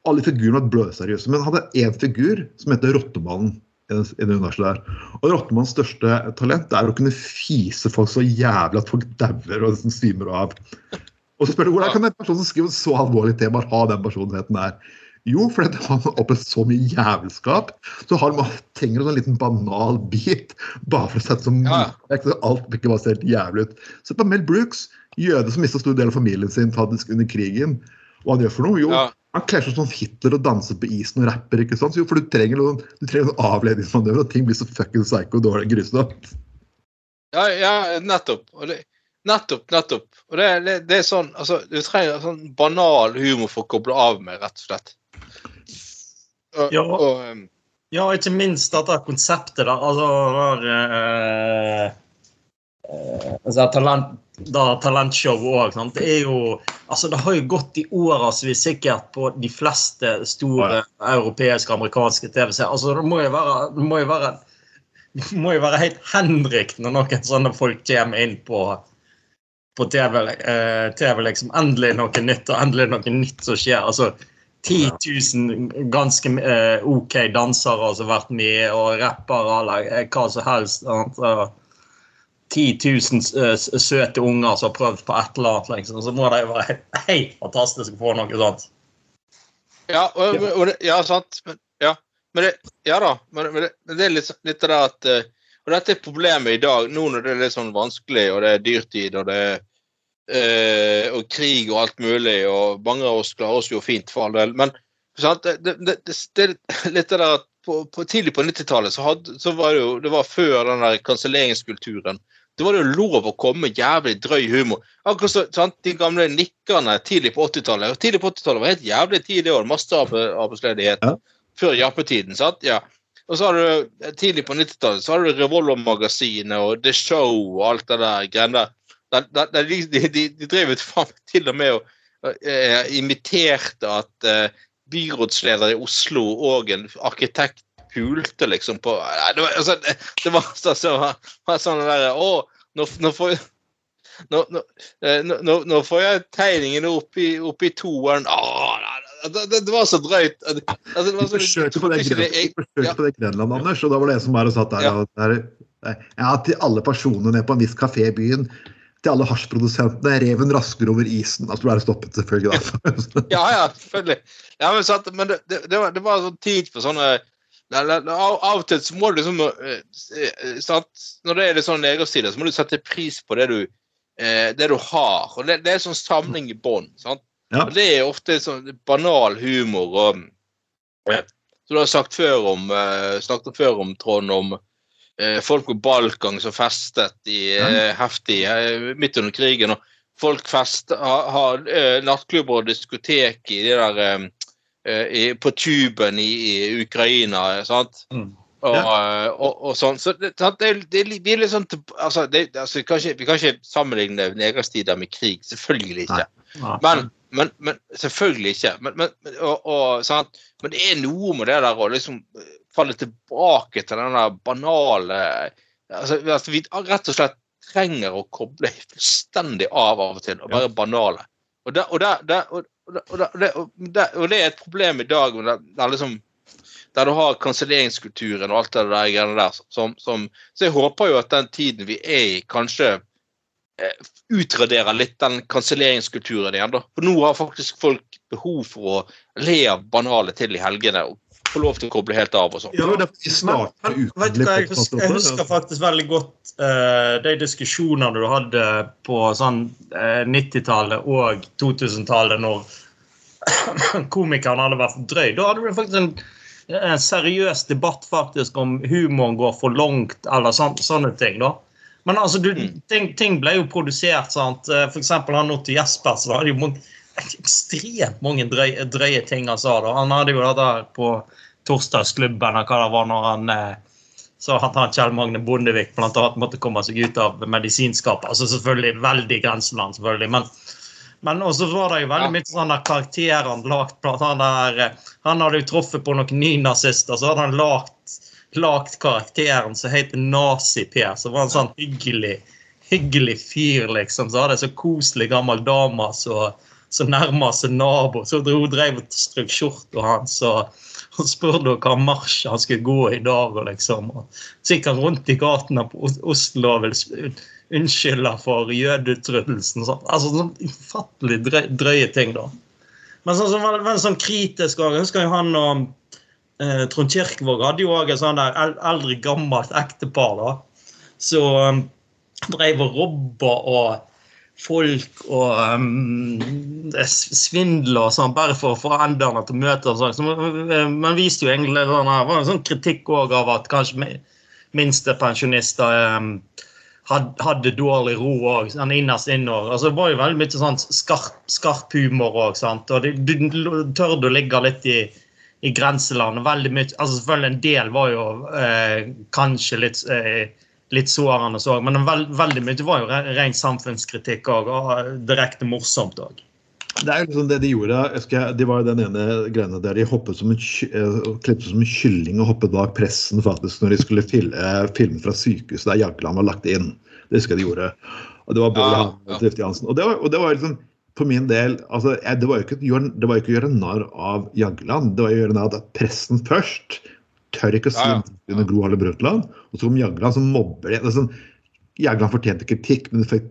Alle figurene var blødseriøse, men han hadde én figur som heter Rottemannen. I det- universet der. Og Rottemanns største talent er å kunne fise folk så jævlig at folk dauer og liksom svimer av. Og så spør du hvordan kan en person som skriver så alvorlig tema ha den personligheten der? Jo, fordi han har opplevd så mye jævelskap, så har man trenger en liten banal bit bare for å sette som Ja, alt ikke bare ser helt jævlig ut. Se på Mel Brooks, jøde som mista stor del av familien sin faktisk under krigen. Hva han gjør for noe? Jo, Ja. Han kler seg som Hitler og danser på isen og rapper. ikke sant? Jo, for du trenger noen, du trenger noen avledningsmanøver, og ting blir så fucking psycho dårlig grusomt. Ja, ja, nettopp. Og det, nettopp, nettopp. Og det, det, det er sånn altså, Du trenger sånn banal humor for å koble av med, rett og slett. Og, Ja. og, um, Ja, ikke minst dette konseptet da. Altså der, eh, eh, altså, talent, da, talentshow òg. Det er jo Altså, det har jo gått i årevis sikkert på de fleste store europeiske og amerikanske TV-serier. Altså, det må jo være, det må jo være det må jo være helt henrykt når noen sånne folk kommer inn på på TV, eh, TV liksom. Endelig noe nytt, og endelig noe nytt som skjer. altså 10 000 ganske eh, OK dansere som har vært med, og rappere eller eh, hva som helst. sant? Og 10 000 eh, søte unger som har prøvd på et eller annet. Liksom. Så må jo være helt, fantastiske få noe sånt. ja, og, og ja, sant. Men, ja. Men det, ja da. Men, men, det, men det er litt, litt av det at eh, Og dette er problemet i dag, nå når det er litt sånn vanskelig, og det er dyrtid, og det er eh, og krig og alt mulig, og mange av oss klarer oss jo fint, for all del. Men sant? Det, det, er litt det at på, på, tidlig på 90-tallet så, så var det jo Det var før den der kanselleringskulturen. Det var det jo lov å komme med jævlig drøy humor. Akkurat så, sant? De gamle nikkerne tidlig på 80-tallet. Tidlig på 80-tallet var helt jævlig tidlig år. masse arbe- arbeidsledighet. Ja. Før jappetiden, sant? Ja. Og så har du tidlig på 90-tallet så har du Revolver-magasinet og The Show og alt det der greiene der- der De, de, de, de drev ut faen til og med og eh, imiterte at eh, byrådsleder i Oslo og en arkitekt pulte liksom på Nei, Det var, altså, det, det var, altså, var sånn derre Å, nå, nå får jeg nå, nå, eh, nå, nå- nå får jeg tegningene opp i, opp i toeren. Åh, det, det, var så drøyt. Altså, det var så, du forsøkte på det, ja. det Grenland, Anders, og da var det en som bare satt der Ja. og der, Ja, til alle personene nede på en viss kafé i byen. Til alle hasjprodusentene. Reven rasker over isen. Altså du det stoppet, selvfølgelig. da. Ja, ja, selvfølgelig. Ja, men, sant, men det, det, var, det var sånn tid for sånne Av, av og til så må du liksom eh, eh, sant? Når det er litt sånn legerstil, så må du sette pris på det du, eh, det du har. Og det, det er sånn samling i bånd. Ja. Det er ofte sånn banal humor. og Så du har sagt før om, snakket før om Trond, om eh, folk på Balkan som festet i, eh, heftig midt under krigen. og folk fester, har, har nattklubber og diskotek i de der i, På tuben i, i Ukraina, sant? Og, ja. og, og sånn. Så det, det, det, vi er litt sånn altså, det, altså, vi, kan ikke, vi kan ikke sammenligne nedgangstider med krig. Selvfølgelig ikke. Men, men, men selvfølgelig ikke. Men, og, og, sant? men det er noe med det der å liksom eh, falle tilbake til den der banale altså, altså, Vi rett og slett trenger å koble fullstendig av av og til og være banale. Og og der, det, og, og det, og det, er et problem i dag med det, det er liksom der du har kanselleringskulturen og alt det der greiene der. Som, som, så jeg håper jo at den tiden vi er i, kanskje eh, utraderer litt den kanselleringskulturen igjen. da. For nå har faktisk folk behov for å le av banale til i helgene og få lov til å koble helt av og sånn. Ja, jeg, husker, jeg husker faktisk veldig godt uh, de diskusjonene du hadde på sånn uh, 90-tallet og 2000-tallet, når komikerne hadde vært drøy. Da hadde du faktisk en, en seriøs debatt faktisk om humoren går for langt, eller sånn, sånne ting. da. Men altså, du, ting, ting ble jo produsert. sant? Eh, For eksempel han Otto Jespersen hadde jo mon- ekstremt mange drøye, drøye ting han sa. da. Han hadde jo det der på torsdagsklubben, og hva det var når han eh, så at han Kjell Magne Bondevik blant annet måtte komme seg ut av medisinskapet. Altså selvfølgelig veldig grenseland, selvfølgelig. Men, men også var det jo veldig mye sånn karakterer han lagt blant han der eh, Han hadde jo truffet på noen nynazister, så hadde han lagt, lagt karakteren som heter Nazi-Per, Så var han sånn hyggelig hyggelig fyr, liksom. Så hadde jeg så koselig gammel dame som så nærma seg nabo. Så hun drev og strøk skjorta hans og, og spurte hva marsj han skulle gå i dag. og liksom. Så gikk han rundt i gatene på Oslo og ville unnskylde for jødeutryddelsen. Sånn. Altså sånn ufattelig drøye, drøye ting, da. Men sånn som var en sånn kritisk også, Jeg husker jo han og eh, Trond Kirkevåg hadde jo òg et sånn der eldre, gammelt ektepar. da, som drev og robba og folk og um, svindler og sånn, bare for å få endene til å møte og sånn. Så man, man viste jo egentlig sånn her, var en sånn kritikk også av at kanskje mi- minstepensjonister um, hadde dårlig ro òg, sånn innerst innover. Altså, det var jo veldig mye sånn skarp, skarp humor òg. Og du tørde å ligge litt i i grenseland. veldig mye, altså Selvfølgelig en del var jo eh, kanskje litt, eh, litt sårende, òg. men veld, veldig mye var jo re- ren samfunnskritikk og, og direkte morsomt òg. Det er jo liksom det de gjorde. Jeg husker, det var jo den ene greiene der de hoppet som en, eh, klippet som en kylling og hoppet bak pressen faktisk når de skulle filme, filme fra sykehuset der Jagland var lagt inn. Det husker jeg de gjorde. Og det var Bård Ja, ja. Jansen. Og det var, og det var liksom for min del altså, jeg, det, var jo ikke, å gjøre- det var jo ikke å gjøre narr av Jagland. Det var jo å gjøre narr av pressen først. Tør ikke å si Ja, ja. under Gro Harlem Brundtland. Og så kom Jagland, som mobber det. sånn, Jagland fortjente kritikk, men, fikk,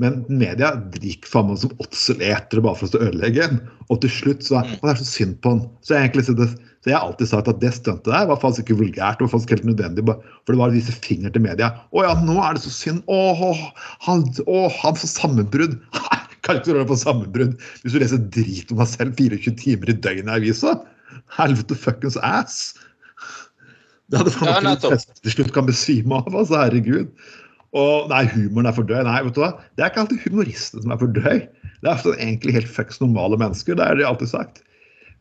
men media drikker faen meg som åtseletere bare for å ødelegge en. Og til slutt så er «Å, det er så synd på han. Så jeg, egentlig, så, det- så jeg har alltid sagt at det stuntet der var faktisk ikke vulgært. Det var faktisk helt nødvendig, for det var å vise finger til media. Å ja, nå er det så synd. Å, han, å, han får sammenbrudd. Kan ikke du på sammenbrudd hvis du leser drit om deg selv 24 timer i døgnet i avisa? Helvete fuckings ass. Det hadde faen Ja, ikke de fleste til slutt kan besvime av. altså, herregud. Og nei, humoren er for drøy. Nei, vet du hva? Det er ikke alltid humoristene som er for drøy. Det er sånn egentlig helt fucks normale mennesker. Det er det alltid sagt.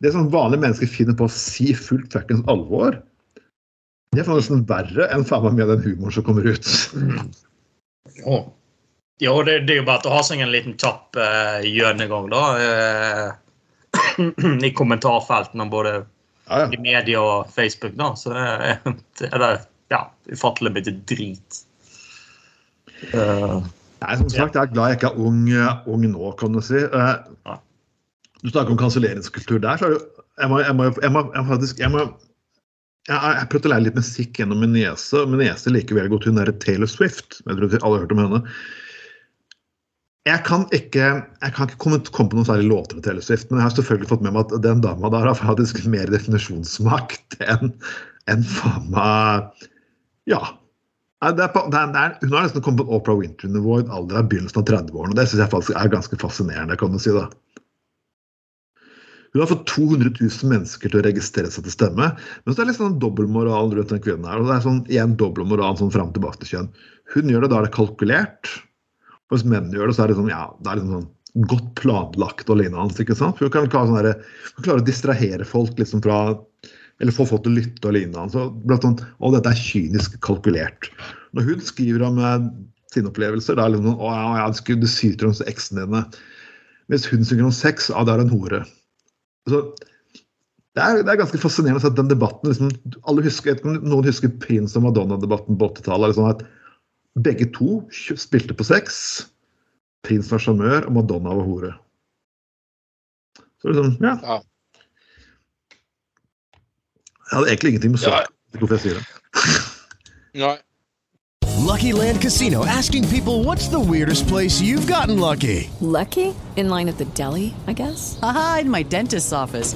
Det som vanlige mennesker finner på å si fullt fuckings alvor, det er nesten verre enn faen meg med den humoren som kommer ut. Jo, jo det, det er jo bare å ha seg en liten kjapp uh, gjennomgang, da. Uh, I kommentarfeltene både Ja, i media og Facebook, da. Så er det er ja, ufattelig mye drit. Uh, Nei, som sagt, jeg er glad jeg ikke er ung, ung nå, kan du si. Uh, Du snakker om kanselleringskultur der, så er det jo jeg må, jeg må, jeg må, jeg faktisk jeg må jeg, jeg prøvde å lære litt musikk gjennom min niese. Min niese liker veldig godt hun derre Taylor Swift. Jeg tror alle har hørt om henne. Jeg kan ikke jeg kan ikke komme, på noen særlig låter til Taylor Swift, men jeg har selvfølgelig fått med meg at den dama der har faktisk mer definisjonsmakt enn en faen meg Ja. Det er, på- det er, det er, hun har nesten kommet på Oprah Winter-nivå i en alder av begynnelsen av 30-årene. og Det syns jeg faktisk er ganske fascinerende. kan du si da. Hun har fått 200 000 mennesker til å registrere seg til stemme. Men så er det litt sånn dobbeltmoral rundt den kvinnen her. og det er sånn, igjen dobbeltmoral sånn fram tilbake til kjønn. Hun gjør det da er det kalkulert. Hvis menn gjør det, så er det sånn, ja, det er liksom sånn godt planlagt og lignende. ikke sant? For sånn du kan klare å distrahere folk liksom fra Eller få folk til å lytte og lignende. Så blant annet, og dette er kynisk kalkulert. Når hun skriver om eh, sine opplevelser, da er liksom sånn Å ja, ja, du du syter om eksene dine. Hvis hun synger om sex, ja, det er en hore. Så det er, det er ganske fascinerende å se den debatten. Liksom, alle husker, Noen husker Prince og Madonna-debatten på 80-tallet. Liksom, at begge to spilte på sex. Prince var sjarmør, og Madonna var hore. Så liksom, ja. Ja. Jeg hadde egentlig ingenting med Ja. saken. Ikke Hvorfor jeg sier det. Nei. Lucky Land Casino asking people what's the weirdest place you've gotten lucky? Lucky? In line at the deli, I guess? Aha, in my dentist's office.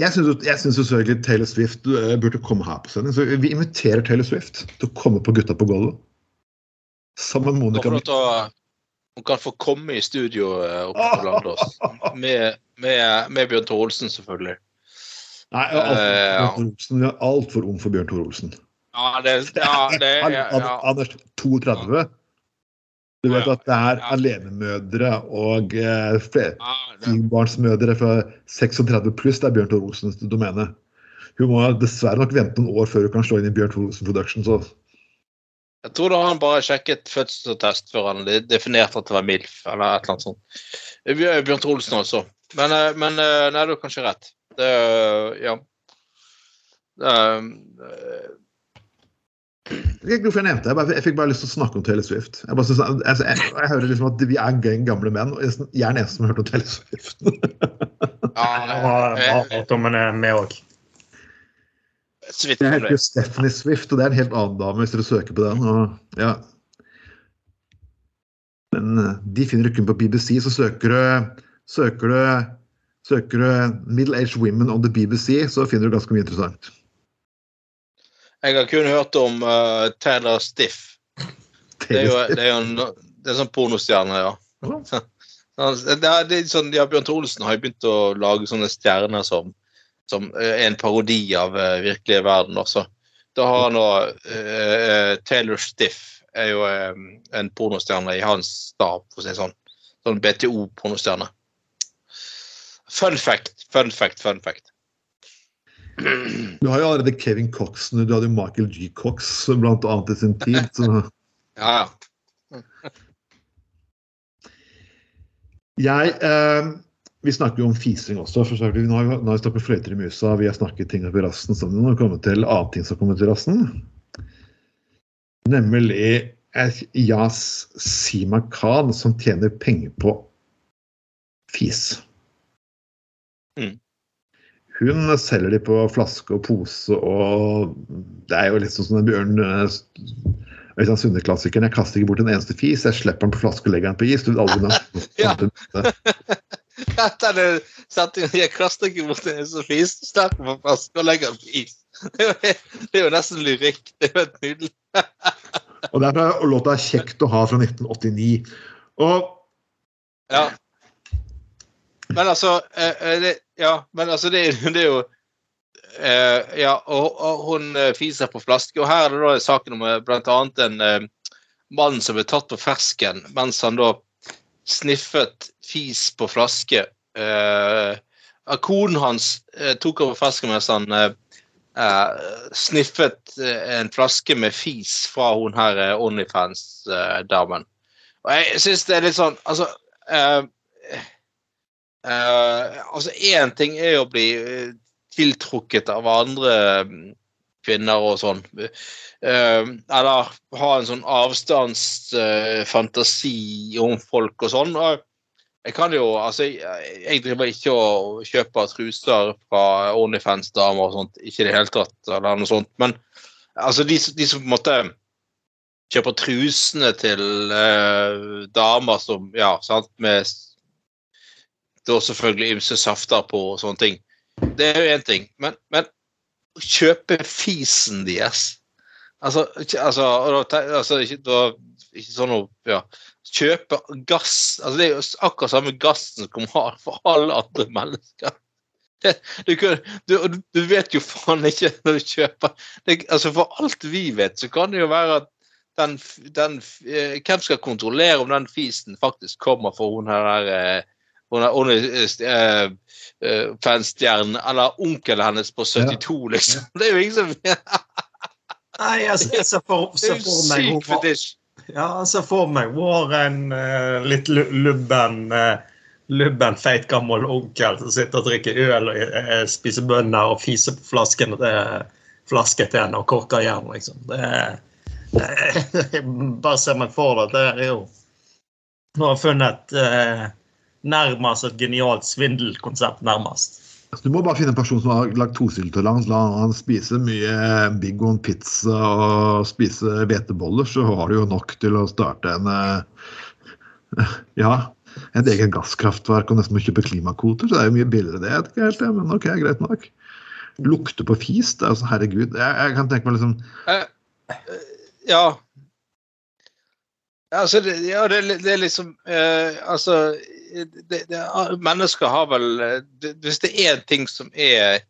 jeg syns selvfølgelig Taylor Swift eh, burde komme her på sending. Så vi inviterer Taylor Swift til å komme på Gutta på gulvet. Sammen med Monica å, hun kan få komme i studio eh, oppe på Landås. Med, med, med Bjørn Tore Olsen, selvfølgelig. Nei, jeg er Eh, altfor- uh, Olsen. Jeg er altfor ung for Bjørn Tore Olsen. Ja, det, ja, det ja, ja. Anders er 32. Du vet at det er alenemødre og eh, firebarnsmødre fra 36 pluss. Det er Bjørn Tor Olsens domene. Hun må dessverre nok vente noen år før hun kan slå inn i Bjørn Tor Olsen Productions. Også. jeg tror da han bare sjekket fødselsattest før han definerte at det var MILF, eller et eller annet sånt. Bjørn Olsen også. Men, eh, men eh, nei, du har kanskje rett. Det, eh, ja. Det, Jeg vet ikke jeg nevnte. Jeg, bare, jeg fikk bare lyst til å snakke om Taylor Swift. Jeg, bare synes, altså, jeg, jeg hører liksom at vi er gang gamle menn, og jeg jeg er den eneste som har hørt om Taylor Swift. ja, Jeg har om henne med òg. Jeg heter jo Stephanie Swift, og det er en helt annen dame hvis dere søker på den. Og, ja. Men eh, de finner du kun på BBC, så søker du søker du, søker du 'Middle Aged Women on the BBC', så finner du ganske mye interessant. Jeg har kun hørt om uh, Taylor Stiff. Det er jo, det er jo en, det er sånn pornostjerne, ja. Det er, det er sånn, ja, Bjørn Olsen har jo begynt å lage sånne stjerner som, som eh, er en parodi av uh, virkelige verden også. Da har han nå uh, Taylor Stiff er jo um, en pornostjerne i hans stab, for å si det sånn. Sånn BTO-pornostjerne. Fun fact, fun fact, fun fact. Du har jo allerede Kevin Coxen, du hadde jo Michael G. Cox blant annet i sin tid. Så Ja, ja. jeg eh, Vi snakker jo om fising også. for. Nå har vi, nå har vi snakket fløyter i musa, vi har snakket ting oppi rassen sammen. Nå har vi kommet til annen ting som har kommet til rassen. Nemlig Yas Sima Khan, som tjener penger på fis. Mm. Hun selger de på flaske og pose, og det er jo sånn som den Bjørn eh, Øystein Sunde-klassikeren. Jeg kaster ikke bort en eneste fis, jeg slipper den på flaske og legger den på is. Du vil aldri nå. Er. Jeg kaster ikke bort en eneste fis, slipper den på flaske og legger den på is. Det er, jo, det er jo nesten lyrikk. Det er jo helt nydelig. Og det er fra låta 'Kjekt å ha' fra 1989. Og Ja. Men altså eh, eh, det, Ja, men altså, det, det er jo eh, Ja, og, og hun fiser på flaske. Og her er det da saken om bl.a. en mann som ble tatt på fersken mens han da sniffet fis på flaske. Konen hans tok over fersken mens han sniffet en flaske med fis fra hun her Onlyfans-damen. Og jeg syns det er litt sånn Altså altså Én ting er å bli eh, tiltrukket av andre mm, kvinner og sånn. Eh, eller ha en sånn avstandsfantasi om folk og sånn. Jeg kan jo Altså, jeg driver ikke og kjøper truser fra Onlyfans-damer og sånt, ikke i det hele tatt, eller noe sånt. Men altså, de, de som på en måte kjøper trusene til uh, damer som Ja, sant, med da selvfølgelig ymse safter på og sånne ting. Det er jo én ting. Men, men kjøpe fisen deres Altså, altså, altså ikke, sånn noe, ja, Kjøpe gass altså Det er jo akkurat samme gassen som har for alle andre mennesker. Det, du, du, du vet jo faen ikke når du kjøper det, altså For alt vi vet, så kan det jo være at den, den eh, Hvem skal kontrollere om den fisen faktisk kommer fra hun her der eh, hun er, hun er uh, eh, fanstjernen, eller onkelen hennes på 72, liksom. Det er jo ingen som Nei, jeg, jeg ser for, ser er for meg syk fetisj. Ja, jeg ser for meg Warren, uh, en eh, litt lubben uh, lubben, feit, gammel onkel som sitter og drikker øl og uh, spiser bønner og fiser på flasken og det flasken til henne og korker igjen, liksom. Det er Bare ser meg for det. Det er jo Nå har jeg funnet eh, nærmest et genialt svindelkonsept, nærmest. Du må bare finne en person som har laktoseintolerans. La han spise mye Big One pizza og spise hveteboller, så har du jo nok til å starte en eh, Ja, et eget gasskraftverk og nesten må kjøpe klimakvoter. Så det er jo mye billigere, det. Ikke helt, det, men ok, greit nok. Lukte på fis, det er altså herregud. Jeg, jeg kan tenke meg liksom Eh, eh, Ja. Altså, det, ja, det, det er liksom eh, Altså det, det, Mennesker har vel det, Hvis det er en ting som er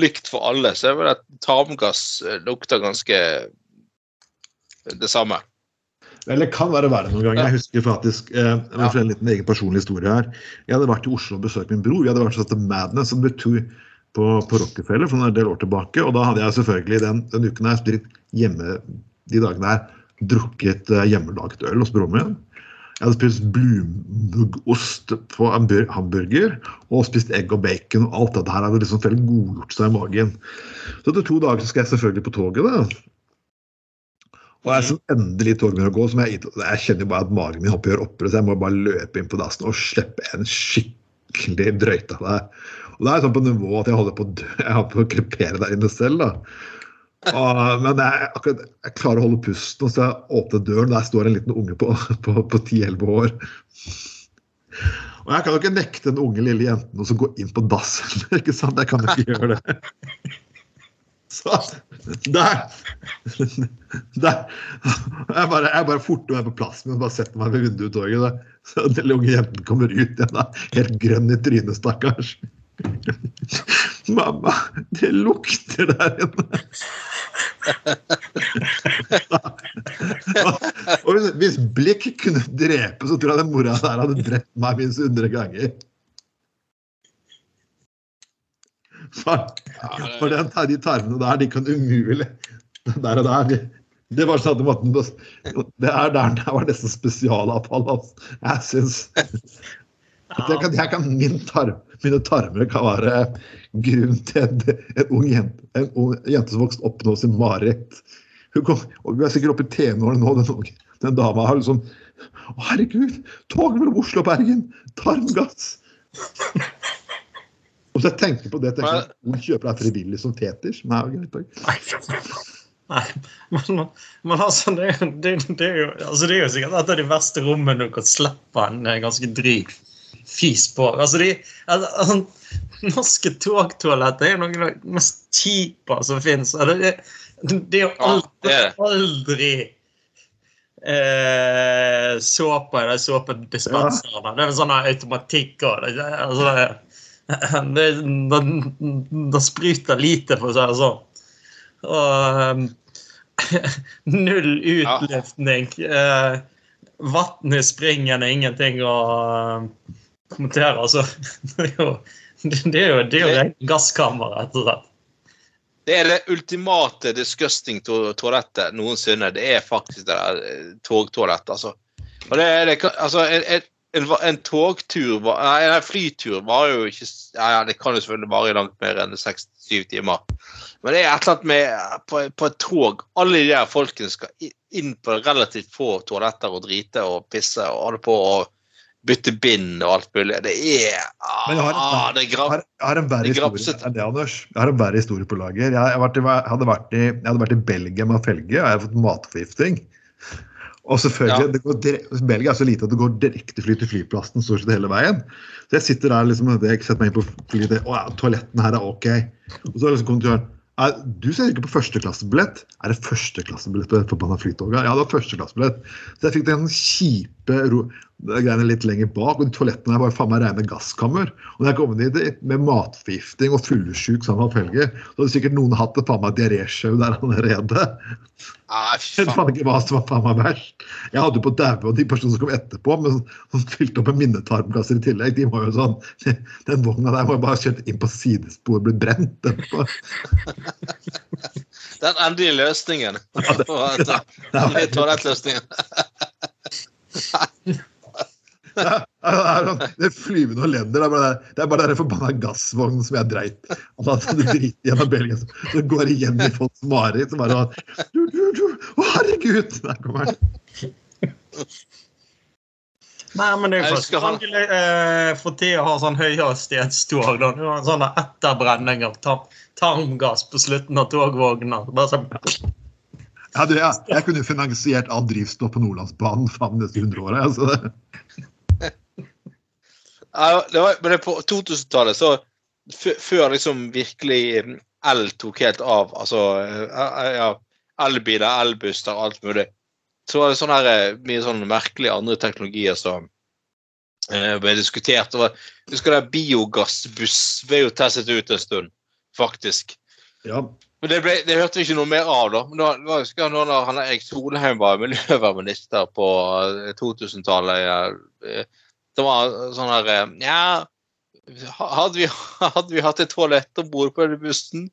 likt for alle, så er det vel at tarmgass eh, lukter ganske det samme. Eller kan være verre noen ganger. Jeg husker faktisk eh, må en liten egen personlig historie her. Jeg hadde vært i Oslo og besøkt min bror. Vi hadde vært sånn til Madness som the Tour på, på Rockefeller for en del år tilbake. Og da hadde jeg selvfølgelig den, den uken her hjemme de dagene her drukket eh, hjemmelaget øl hos broren min. Jeg hadde spist blumuggost på en hamburger og spist egg og bacon. og Alt dette her hadde liksom felt godgjort seg i magen. Så etter to dager så skal jeg selvfølgelig på toget. da. Og jeg som endelig tog begynner å gå, som jeg, jeg kjenner bare at magen min hopper gjør opprør, så jeg må bare løpe inn på dassen og slippe en skikkelig drøyte av det. Og det er sånn på nivå at jeg holder på å dø, jeg holder på å krepere der inne selv. da. Og, men jeg, akkurat, jeg klarer å holde pusten, og så jeg åpner døren, der står en liten unge på, på, på 10-11 år. Og jeg kan jo ikke nekte den unge lille jenten å gå inn på dass. ikke sant? Jeg kan jo ikke gjøre det. Så der Der. Jeg bare, jeg bare forter meg på plassen min bare setter meg ved vinduet i toget. Så den unge jenten kommer ut igjen, helt grønn i trynet, stakkars. Mamma, det lukter der inne. Og hvis, hvis blikk kunne drepe, så tror jeg den mora der hadde drept meg minst 100 ganger. For, for den, de tarmene der, de kan umulig Der og der. Det var sånn måten, det er der det var nesten spesialavfall. Altså. Jeg syns jeg kan, jeg kan, min tarm, Mine tarmer kan være grunnen til en, en ung jente, en ung jente som vokste opp nå sin mareritt. Hun kom, og Hun er sikkert oppe i tenårene nå, den, den dama har liksom Å, herregud! Toget mellom Oslo og Bergen! Tarmgass! Og så jeg tenker på det, tenker jeg, Hun kjøper deg frivillig som fetisj? Nei, greit. Nei, men, men altså, det, det, det, er jo, altså, det er jo sikkert et av de verste rommene du kan slippe en eh, ganske dryg fis på. Altså, de, altså, altså, norske togtoaletter er noen av de mest kjipe som fins. Det, det, det er jo aldri, aldri eh, såpe i de såpedispenserne. Det er sånn automatikk det, altså, det, det, det, spruter lite, for å si det sånn. Og um, null utluftning. Eh, Vann i springen er ingenting å uh, kommentere. Altså, det er jo, det er jo, det er jo gasskammer, rett og slett. Det er det ultimate disgusting to toalettet noensinne. Det er faktisk det der eh, togtoalettet, altså. Og det, er- det, altså, jeg, en, en togtur var- Nei, en flytur var jo ikke ja, ja, Det kan jo selvfølgelig vare langt mer enn seks-syv timer. Men det er et eller annet med eh, på, på et tog Alle de der folkene skal inn på relativt få toaletter og drite og pisse og holde på og bytte bind og alt mulig. Det er Men jeg har, ah, en, det jeg har, har en verre er historie enn det, Anders. Jeg har en verre historie på lager. Jeg, jeg, vært i, jeg, hadde vært i, jeg hadde vært i Belgia med felge, og jeg har fått matforgifting. Og selvfølgelig, Ja. det går dire- Belgia er så lite at det går direktefly til flyplassen stort sett hele veien. Så jeg sitter der liksom, jeg setter meg inn på flyet og ja, toalettene her er OK. Og så er liksom «Nei, Du ser ikke på førsteklassebillett. Er det førsteklassebillett på det forbanna flytoget? Ja, det var førsteklassebillett. Så jeg fikk den kjipe ro greiene litt lenger bak, og de toalettene er bare faen meg rene gasskammer. Og når jeg kom inn dit med matforgifting og fyllesyk sammen med felger, så hadde sikkert noen hatt et faen meg diaréshow der allerede. Jeg faen. faen ikke hva som var faen meg verst. Jeg hadde jo på daue, og de personene som kom etterpå, men som fylte opp med minnetarmkasser i tillegg, de var jo sånn Den vogna der jo bare kjørt inn på sidespor og blitt brent. etterpå. Den endelige løsningen. det- på at- ja, det, det det. Det er, sånn, flyvende og lender. Det er bare, det er bare den forbanna gassvognen som jeg dreit Og da hadde gjennom Belgia, det går igjen i folks mareritt. Så bare sånn du, du, du, Å, herregud! Der kommer den. Nei, men det er jo skal eh, for tida å ha sånn høyhastighetstog. da. Du har en sånn etterbrenning av tarmgass på slutten av togvogna. Bare sånn Ja, du, jeg, jeg kunne finansiert all drivstoff på Nordlandsbanen faen neste 100 åra. Altså. Ja, det var, men det på 2000-tallet, så før liksom virkelig mm, el tok helt av, altså eh, ja, elbiler, elbusser, alt mulig, så var det sånne her, eh, mye sånn merkelige andre teknologier som eh, ble diskutert. Det var, husker du biogassbuss ble jo testet ut en stund, faktisk. Ja. Men det, ble, det hørte vi ikke noe mer av, da. Men da, da husker jeg da han Erik Solheim var miljøvernminister på eh, 2000-tallet. eh, Det var sånn her eh, Ja, hadde vi, hadde vi hatt et toalett om bord på denne bussen,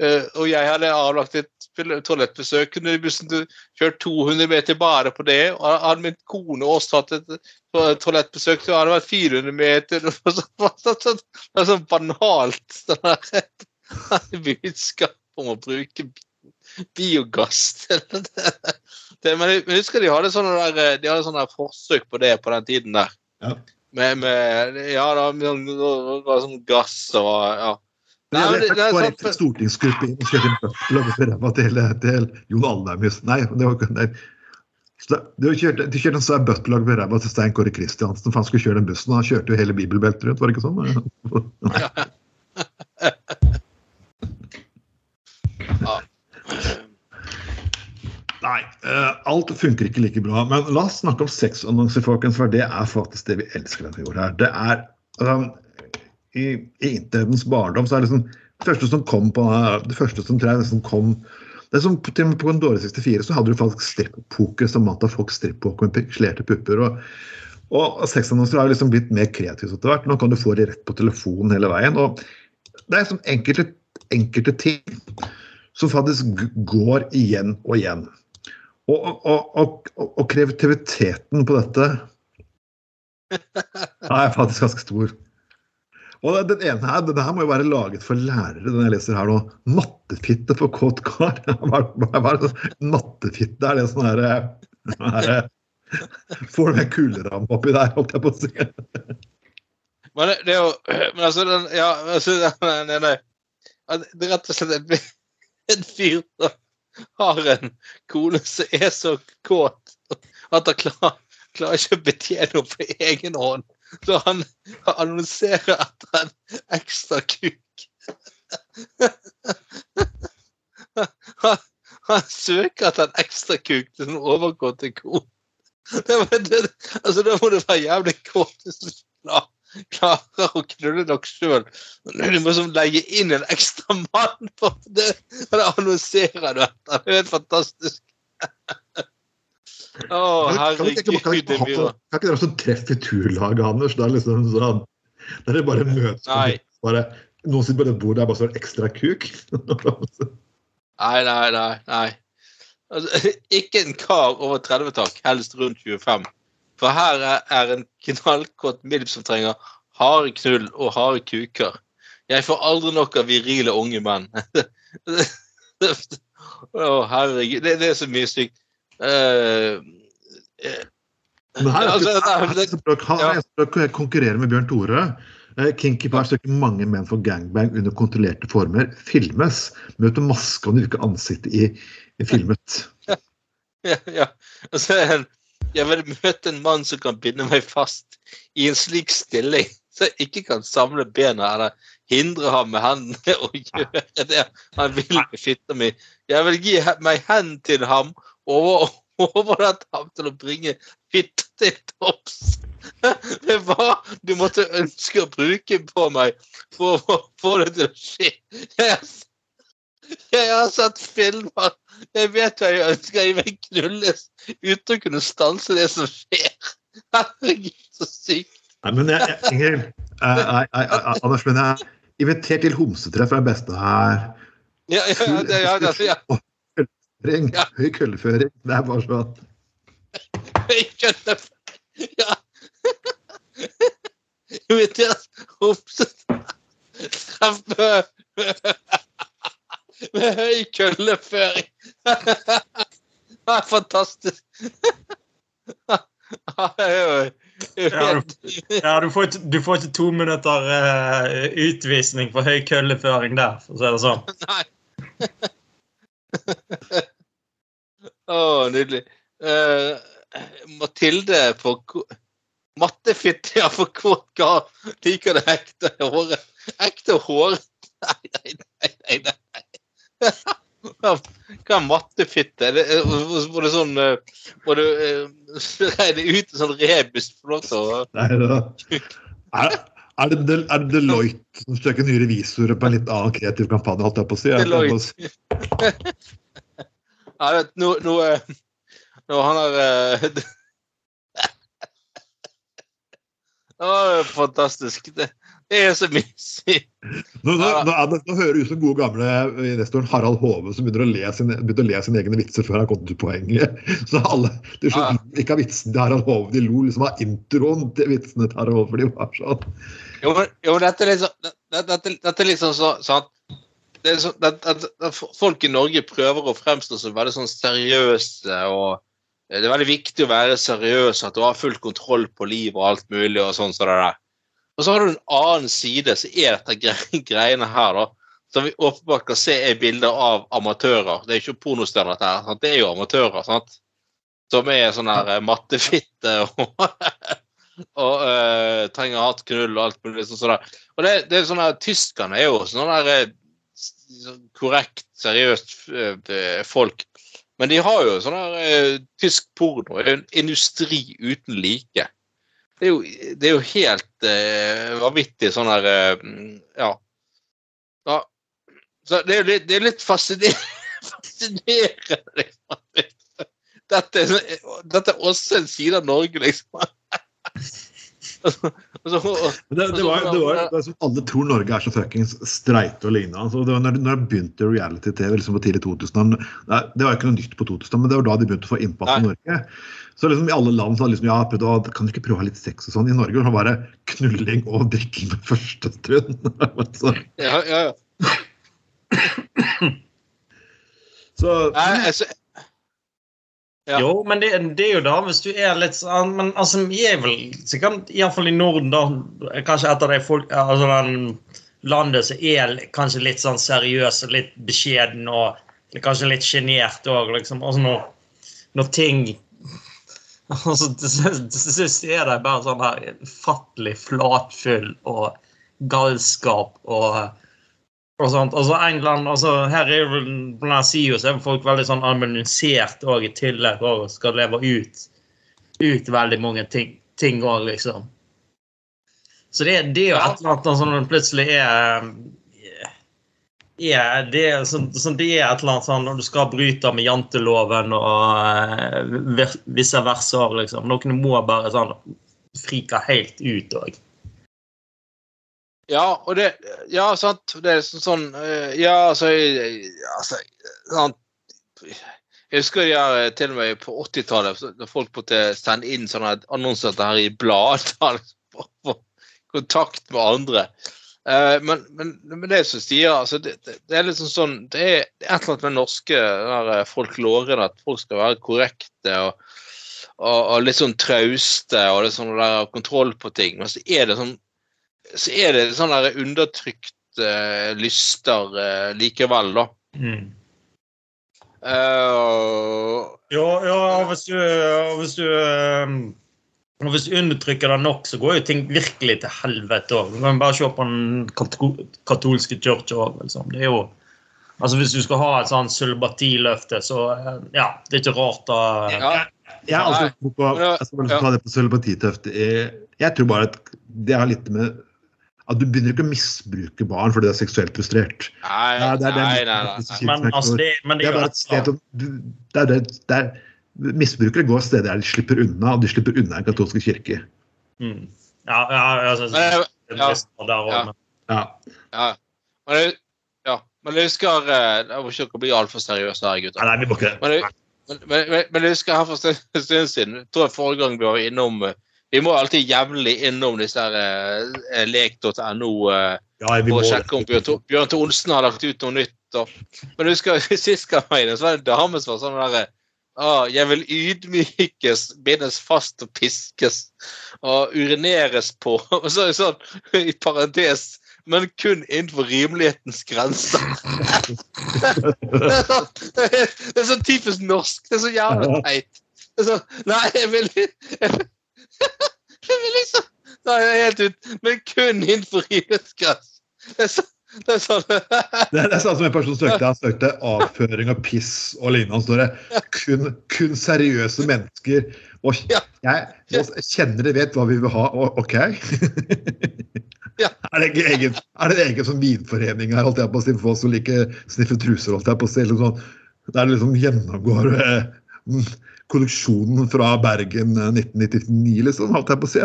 eh, og jeg hadde avlagt et toalettbesøk, kunne bussen kjørt 200 meter bare på det, og hadde min kone også hatt et toalettbesøk, så hadde det vært 400 meter. og så- så- så- Det er sånn banalt. sånn budskap om å bruke bi- biogass. Det, det, men jeg husker de hadde sånne, der, de hadde sånne der forsøk på det på den tiden der. Ja. Med, med Ja, da, med sånn, det var sånn gass og ja. Nei, men det, var sånn, en stortingsgruppe inn og kjørte en bøffel over ræva til, til Jon Alnheim. Nei, det var ikke nei. Så De kjørte, kjørte en svær bøttelag ved ræva til Stein Kåre Kristiansen. For han skulle kjøre den bussen. og Han kjørte jo hele bibelbeltet rundt, var det ikke sånn? Nei. Nei, eh, alt funker ikke like bra. Men la oss snakke om sexannonser, folkens. For det er faktisk det vi elsker denne jorda her. Det er um, I i internetens barndom så er det liksom det første som kom på det første som tror jeg kom det er som til og med På Condore 64 så hadde du faktisk strippoker av folk strippoker med pikslerte pupper. og og sexannonser har liksom blitt mer kreativt etter hvert. Nå kan du få det rett på telefonen hele veien. og Det er liksom enkelte, enkelte ting som faktisk går igjen og igjen. Og, og, og, og, kreativiteten på dette er faktisk ganske stor. Og den ene her, den her må jo være laget for lærere, den jeg leser her nå. Nattefitte for kåt kar. Hva er det? Mattefitte, er det sånn her, sånn her Får du med kuleramme oppi der, holdt jeg på å si. Men det, det er jo Men altså, den, ja, altså den, den, Det er rett og slett en, en fyr som har en kone som er så kåt at han klarer, klarer ikke å betjene henne på egen hånd. Så han annonserer etter en ekstra kuk. Han, han søker etter en ekstra kuk til en overkåte kone. Altså, da må du være jævlig kåt hvis du klar, klarer å knulle nok sjøl. Du må liksom legge inn en ekstra mann på det. Og det annonserer du etter. Det er helt fantastisk. Å, oh, kan herregud, kan ikke dere også treff i turlaget, Anders? Det er liksom sånn Der dere bare møtes bare, Noen sitter på det bordet der bare står ekstra kuk. Nei, nei, nei. nei. Altså, ikke en kar over 30-tak, helst rundt 25. For her er, en knallkåt milf som trenger harde knull og harde kuker. Jeg får aldri nok av virile unge menn. Å, herregud. Det, det er så mye stygt. Eh, eh, Men her er altså, her er det- det her er det som bør konkurrere med Bjørn Tore. Eh, Kinky Par søker mange menn for gangbang under kontrollerte former. Filmes. Møter maske og virker ansiktet i, i filmet. ja, ja. Og så det en Jeg vil møte en mann som kan binde meg fast i en slik stilling, så jeg ikke kan samle bena eller hindre ham med hendene å gjøre det han vil med fitta mi. Jeg vil gi meg hen til ham og overlate ham til å bringe fitta til topps. Det hva du måtte ønske å bruke på meg for å få det til å skje. Jeg jeg har sett filmer jeg vet hva jeg ønsker. Jeg vil knulles uten å kunne stanse det som skjer. Herregud, så sykt. Nei, men jeg, Ingrid, Anders, men jeg invitert til homsetreff er det beste her. Ja, ja, ja, det, ja, det, ja. Høy kølleføring. Det er bare sånn. Jeg skjønner. Ja. Invitert homsetreff med, høy kølleføring. Det er fantastisk. Ja, du, ja, du, får ikke, du får ikke to minutter uh, utvisning for høy kølleføring der, for å si det sånn. Nei. Å, nydelig. Uh, Mathilde på ko- Mattefitte, ja, for kåt kar liker det ekte håret. Ekte håret? Nei, nei. nei, nei. Hva er mattefitte? Det, var det sånn eh, Må du eh, regne ut en sånn rebus for lov til å Nei, da. Er, er, det, er det Deloitte som søker nye revisorer på en litt annen kreativ kampanje? holdt jeg på å si? Deloitte. Ja, vet, nå, nå, eh, nå han har det var fantastisk. Det, det er så mye. Nå, nå, nå, er det, nå hører du ut som gode gamle investoren Harald Hove som begynner å le, sin, begynner å le sine egne vitser før han gått til poenget. Så alle de Ja. skjønner ikke av vitsen til Harald Hove, de lo liksom av introen til vitsene til Harald Hove. for de var sånn. Jo, jo, dette er liksom Dette, dette, er liksom så, sånn det er så, det, det, Folk i Norge prøver å fremstå som veldig sånn seriøse og eh, Det er veldig viktig å være seriøs, at du har full kontroll på livet og alt mulig. Og sånn som det der. Og så har du en annen side, som er dette gre greiene her, da. Som vi åpenbart kan se er bilder av amatører. Det er ikke pornostjerner, dette her. Sant? Det er jo amatører. sant? Som er sånn her eh, mattefitte og, og uh, trenger hardt knull og alt mulig. sånn der. Og det, det er sånn her, Tyskerne er jo sånn her eh, sånn korrekt, seriøst folk. Men de har jo sånn her uh, tysk porno. Det er jo en industri uten like. Det er jo, det er jo helt eh, vanvittig sånn her eh, ja. ja. Så det er jo litt, litt fascinerende. liksom. Dette, dette er også en side av Norge, liksom. Det, var, det, var, det som alle tror Norge er så fuckings streite og lignende. Altså, det var når, når det begynte reality-TV liksom på tidlig 2000 nei, Det var ikke noe nytt på 2000 men det var da de begynte å få innpass i Norge. Så liksom i alle land så hadde liksom, ja, prøvd, å- kan du ikke prøve å ha litt sex og sånn? I Norge var det bare knulling og drikking med første stund. så, Ja, ja, ja. så Nei, altså, Ja. Jo, men det, det er jo da hvis du er litt sånn Men altså, vi er vel sikkert Iallfall i Norden, da. Kanskje et av de folk Altså den landet som er kanskje litt sånn seriøs og litt beskjeden og kanskje litt sjenert òg, liksom. Altså når, når ting altså, Til sist er det bare sånn her ufattelig flatfyll og galskap og og sånt. Altså England, altså her er jo blant denne siden så er folk veldig sånn anonymisert og i tillegg og skal leve ut, ut veldig mange ting òg, liksom. Så det, det er jo et eller annet sånn plutselig er er det, er så, så det er et eller annet sånn når du skal bryte med janteloven og uh, visse verser, liksom. Noen må bare sånn frike helt ut òg. Ja, og det Ja, sant. Det er sånn, sånn eh, Ja, altså, jeg- altså sant. Jeg husker jeg, eh, til og med på 80-tallet, så- da folk måtte sende inn sånne annonser her i blad for å få kontakt med andre. Eh, men, men, men det som sier, altså, det, det, er liksom sånn Det er et eller annet med norske der, folk folkloren at folk skal være korrekte og, og, og litt sånn trauste og litt sånn der kontroll på ting. Men så er det sånn så er det sånn der undertrykte eh, lyster eh, likevel, da. Mm. Uh, Ja, ja og hvis du, og hvis du ehm, og hvis du undertrykker det nok, så går jo ting virkelig til helvete òg. Du kan bare se på den katol- katolske kirka òg. Liksom. Det er jo Altså, hvis du skal ha et sånn sølibatiløfte, så ja, det er ikke rart da ja, Jeg har Nei. tro på jeg på cølibatitøft. Jeg jeg tror bare at det har litt med at du begynner ikke å misbruke barn fordi du er seksuelt frustrert. Nei, det er nei, nei, nei. Men altså, det, men det Det er bare et sted det er det, er, Misbrukere går steder der de slipper unna, og de slipper unna en katolsk kirke. mm. Ja, ja, altså, Men jeg- ja. der Ja. Ja. Ja. Men ja. Men jeg husker eh, Jeg må ikke bli altfor seriøse her, gutter. Nei, nei, vi må ikke det. Men men, men, men, jeg husker her for en stund- siden jeg tror jeg Forrige gang vi var innom eh, Vi må alltid jevnlig innom disse her eh, lek.no eh, Ja, for å sjekke om Bjørn, Bjørn T. Olsen har lagt ut noe nytt. Og, men husker sist gang var inne, så var det en dame som var sånn derre ah, Jeg vil ydmykes, bindes fast og piskes og urineres på. Og så er det sånn i parentes men kun innenfor rimelighetens grenser. det, er det, så typisk norsk. Det er så jævla teit. Det er så, nei, jeg vil, jeg vil, da liksom jeg er helt ut. Men kun innenfor idrettsgress. Det er så, det er sånn Det er, det er sånn som en person søkte. Han søkte avføring og piss og lignende. Står det kun, kun seriøse mennesker. Og jeg, kjenner de vet hva vi vil ha. Og, OK? Ja. Er det egen, er det en egen sånn vinforening her, holdt jeg på å si, for folk som liker sniffe truser, holdt jeg på å si, sånn, der det liksom gjennomgår eh, kolleksjonen fra Bergen eh, 1999, liksom, holdt jeg på å si.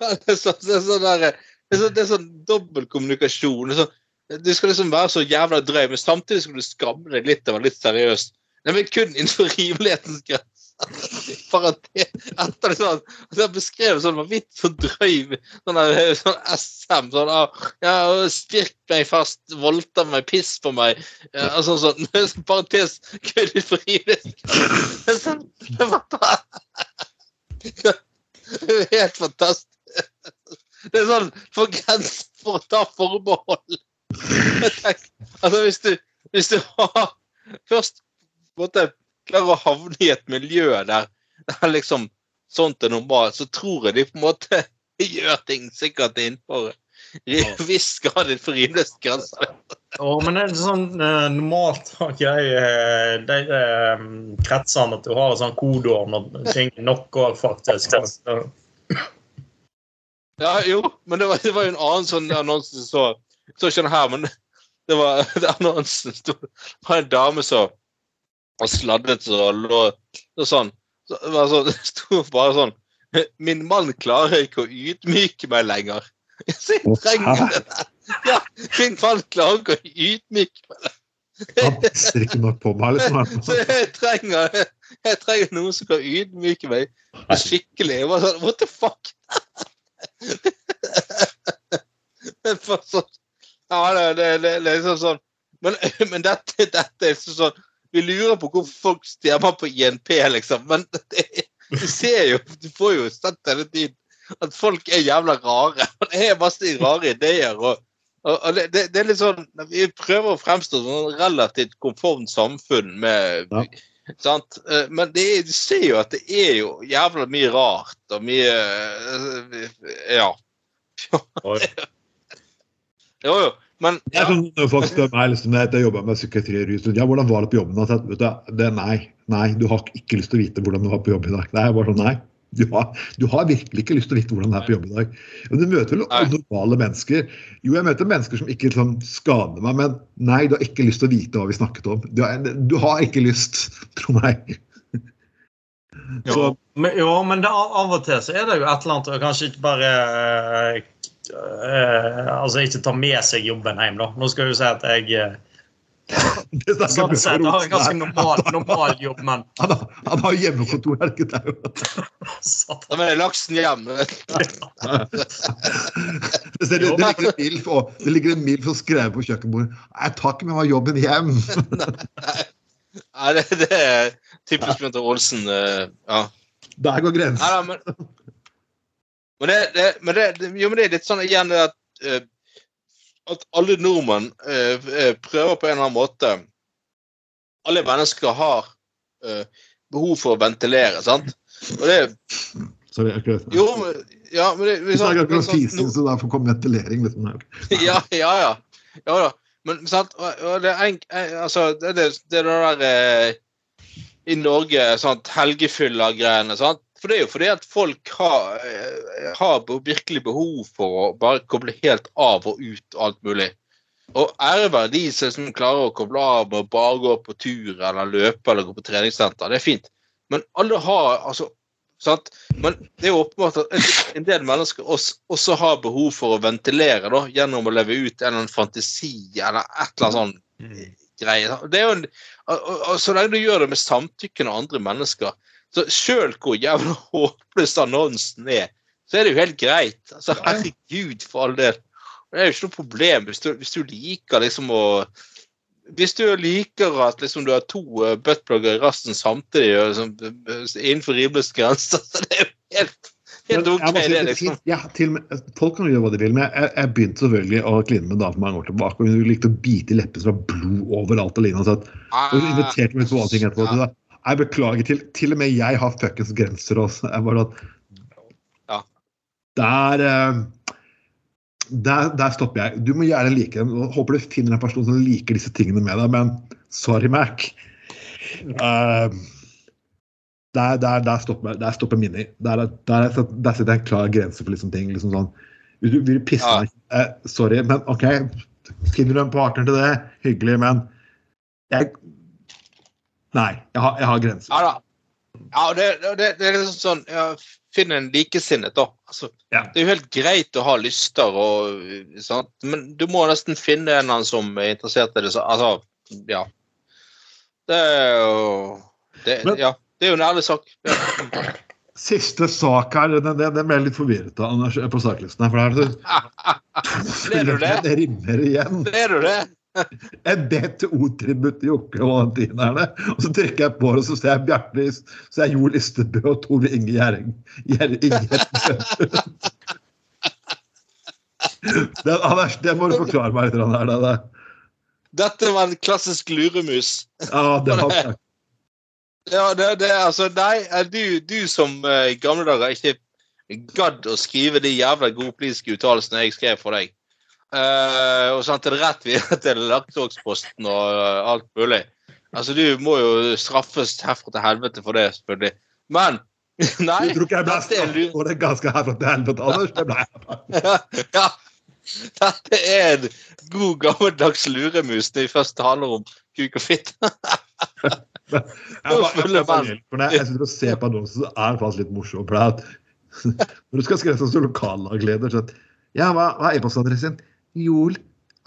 Det er sånn, det er sånn, sånn, sånn kommunikasjon. Du skal liksom være så jævla drøy, men samtidig skal du skamme deg litt og være litt seriøs. Nei, men kun innenfor rimelighetens grenser. Parentes. Etter det sånn, så jeg beskrev sånn vanvittig så drøy sånn, der, sånn SM. Sånn ah, ja, Spirk meg fast, voldta meg, piss på meg. Ja, og sånn, sånn, sånn Parentes. gud. Det er sånn, det er er helt fantastisk. Det er sånn for grensen for å ta forbehold. Tenker, altså hvis du, hvis du har først på en måte klarer å havne i et miljø der det er liksom sånt er normalt, så tror jeg de på en måte gjør ting sikkert innenfor en viss grad innenfor rimelighetsgrenser. Å, men det er sånn eh, normalt har ikke jeg eh, de eh, kretsene at du har sånn kodeord når ting er nok òg, faktisk. Ja, jo, men det var, det var jo en annen sånn annonse som så Så ikke den her, men det var annonsen sto Det var en dame som var sladdet så lå og sånn. Så sånn, det sto bare sånn Min mann klarer ikke å ydmyke meg lenger. Så jeg trenger det der. Ja, min mann klarer ikke å ydmyke meg lenger. Han pisser ikke nok på meg, liksom. Så jeg trenger, jeg trenger noen som kan ydmyke meg skikkelig. Jeg var sånn, What the fuck? Sånn, ja, det, det, det, det er liksom sånn. Men, men dette, dette er sånn Vi lurer på hvorfor folk stemmer på INP, liksom. Men det, du ser jo, du får jo sett hele tiden at folk er jævla rare. Det er masse rare ideer. og og, og det, det, er litt sånn, Vi prøver å fremstå som et relativt konformt samfunn. med, Ja. sant? Eh, Men det er, du ser jo at det er jo jævla mye rart og mye eh, Ja. Jo, jo. Men er sånn når folk spør meg liksom, når jeg jobber med psykiatri og rus, ja, hvordan var det på jobben? da? Så du, det, nei, nei, du har ikke lyst til å vite hvordan du var på jobb i dag. Det er bare sånn, nei. Du har, du har virkelig ikke lyst til å vite hvordan det er på jobb i dag. Men du møter vel Nei. normale mennesker. Jo, jeg møter mennesker som ikke sånn, skader meg, men nei, du har ikke lyst til å vite hva vi snakket om. Du har, du har ikke lyst, tro meg. Jo, men, jo, men det, av og til så er det jo et eller annet og kanskje ikke bare eh, Altså ikke ta med seg jobben hjem, da. Nå skal jeg jo si at jeg, eh, Det Sånn sett har en ganske normal, normal jobb, men Han har, han har hjemmekontor, er det ikke det? Da laksen hjemme. Det, det, det, ligger en milf og- det ligger en milf og skrevet på kjøkkenbordet. Jeg tar ikke med meg jobben hjem. Nei, det, det er typisk Bjørn Olsen. eh, Ja. Der går Nei, grensen. men men det, det, men det, jo, men det er litt sånn igjen at, eh, at alle nordmenn eh, eh, prøver på en eller annen måte Alle mennesker har eh, behov for å ventilere, sant? Og det Sorry, akkurat. Jo, men, ja, men det, Vi snakker akkurat sånn- fising, så da får komme ventilering. Liksom. Nei, ja, ja, ja. Ja da. Men sant, og, det er en, en- altså, det, det, det er der eh, i Norge sånn helgefylla-greiene. sant? For det er jo fordi at folk har, eh, har virkelig behov for å bare koble helt av og ut alt mulig. Og ære være de som klarer å koble av med å bare gå på tur eller løpe eller gå på treningssenter. Det er fint. Men alle har altså sant? Men det er jo åpenbart at en- del mennesker også, også har behov for å ventilere da, gjennom å leve ut en eller annen fantasi eller et eller annet sånn greie. Det er jo en, og, og, og Så lenge du gjør det med samtykkende andre mennesker så Sjøl hvor jævla håpløs annonsen er, så er det jo helt greit. Altså, Herregud, for all del. Det er jo ikke noe problem hvis du, hvis du liker liksom å Hvis du liker at liksom du har to uh, buttplugger i rassen samtidig og liksom, eh, innenfor rimeligste grenser, så det er jo helt, helt OK, si det, det liksom. Ja, til folk kan gjøre hva de vil, men jeg, jeg begynte selvfølgelig å kline med en dame for mange år tilbake. og Hun likte å bite i leppene så det var blod overalt. og lignende, så at, og Hun inviterte meg på ting etterpå. Ja. Jeg beklager, til, til og med jeg har fuckings grenser også. Jeg bare at Ja. Der, eh, der, der stopper jeg. Du må gjerne like dem. og Håper du finner en person som liker disse tingene med deg, men sorry, Mac. Uh, der, der, der, stopper, der stopper Mini. Der, der, der, der setter jeg en klar grense for liksom ting. liksom sånn, du vil pisse Ja. meg eh, Sorry, men OK. Finner du en partner til det, hyggelig, men jeg Nei, jeg har, jeg har grenser. Ja da. Ja, det, det, det er liksom sånn ja, Finn en likesinnet, da. Altså, Ja. Det er jo helt greit å ha lyster, og, sant? men du må nesten finne en annen som er interessert i det. Så, altså, ja. Det er jo det, Men- Ja, det er jo en ærlig sak. Ja. Siste sak her, den, den, den ble jeg litt forvirret av Anders, på saklisten. her, for det er det Ble du det? Det rimmer igjen. Ble du det? En BTO-tribut til Jokke og valentinerne. Og så trykker jeg på det, og så ser jeg Bjarte så er Jo Listebø og Tove Inge Gjerding. Det, Anders, det må du forklare meg litt. Her, det, det. Dette var en klassisk luremus. Ja, det var Ja, det, det altså Nei, du, du som i i gamle dager ikke gadd å skrive de jævla godpolitiske uttalelsene jeg skrev for deg, eh, og sendte det rett videre til Laktåksposten og uh, alt mulig Altså, du må jo straffes herfra til helvete for det, selvfølgelig. Men Nei. Du tror ikke jeg ble straffet for det ganske herfra til helvete, Anders. Det ble jeg. ja. Dette er en god, gammeldags luremus når vi først handler om kuk og fitt. Jeg, jeg, sitter og ser på annonsen, så er faktisk litt morsomt. Når du skal skrive sånn som lokallagsleder, så Ja, hva, hva er e-postadressen? Joel,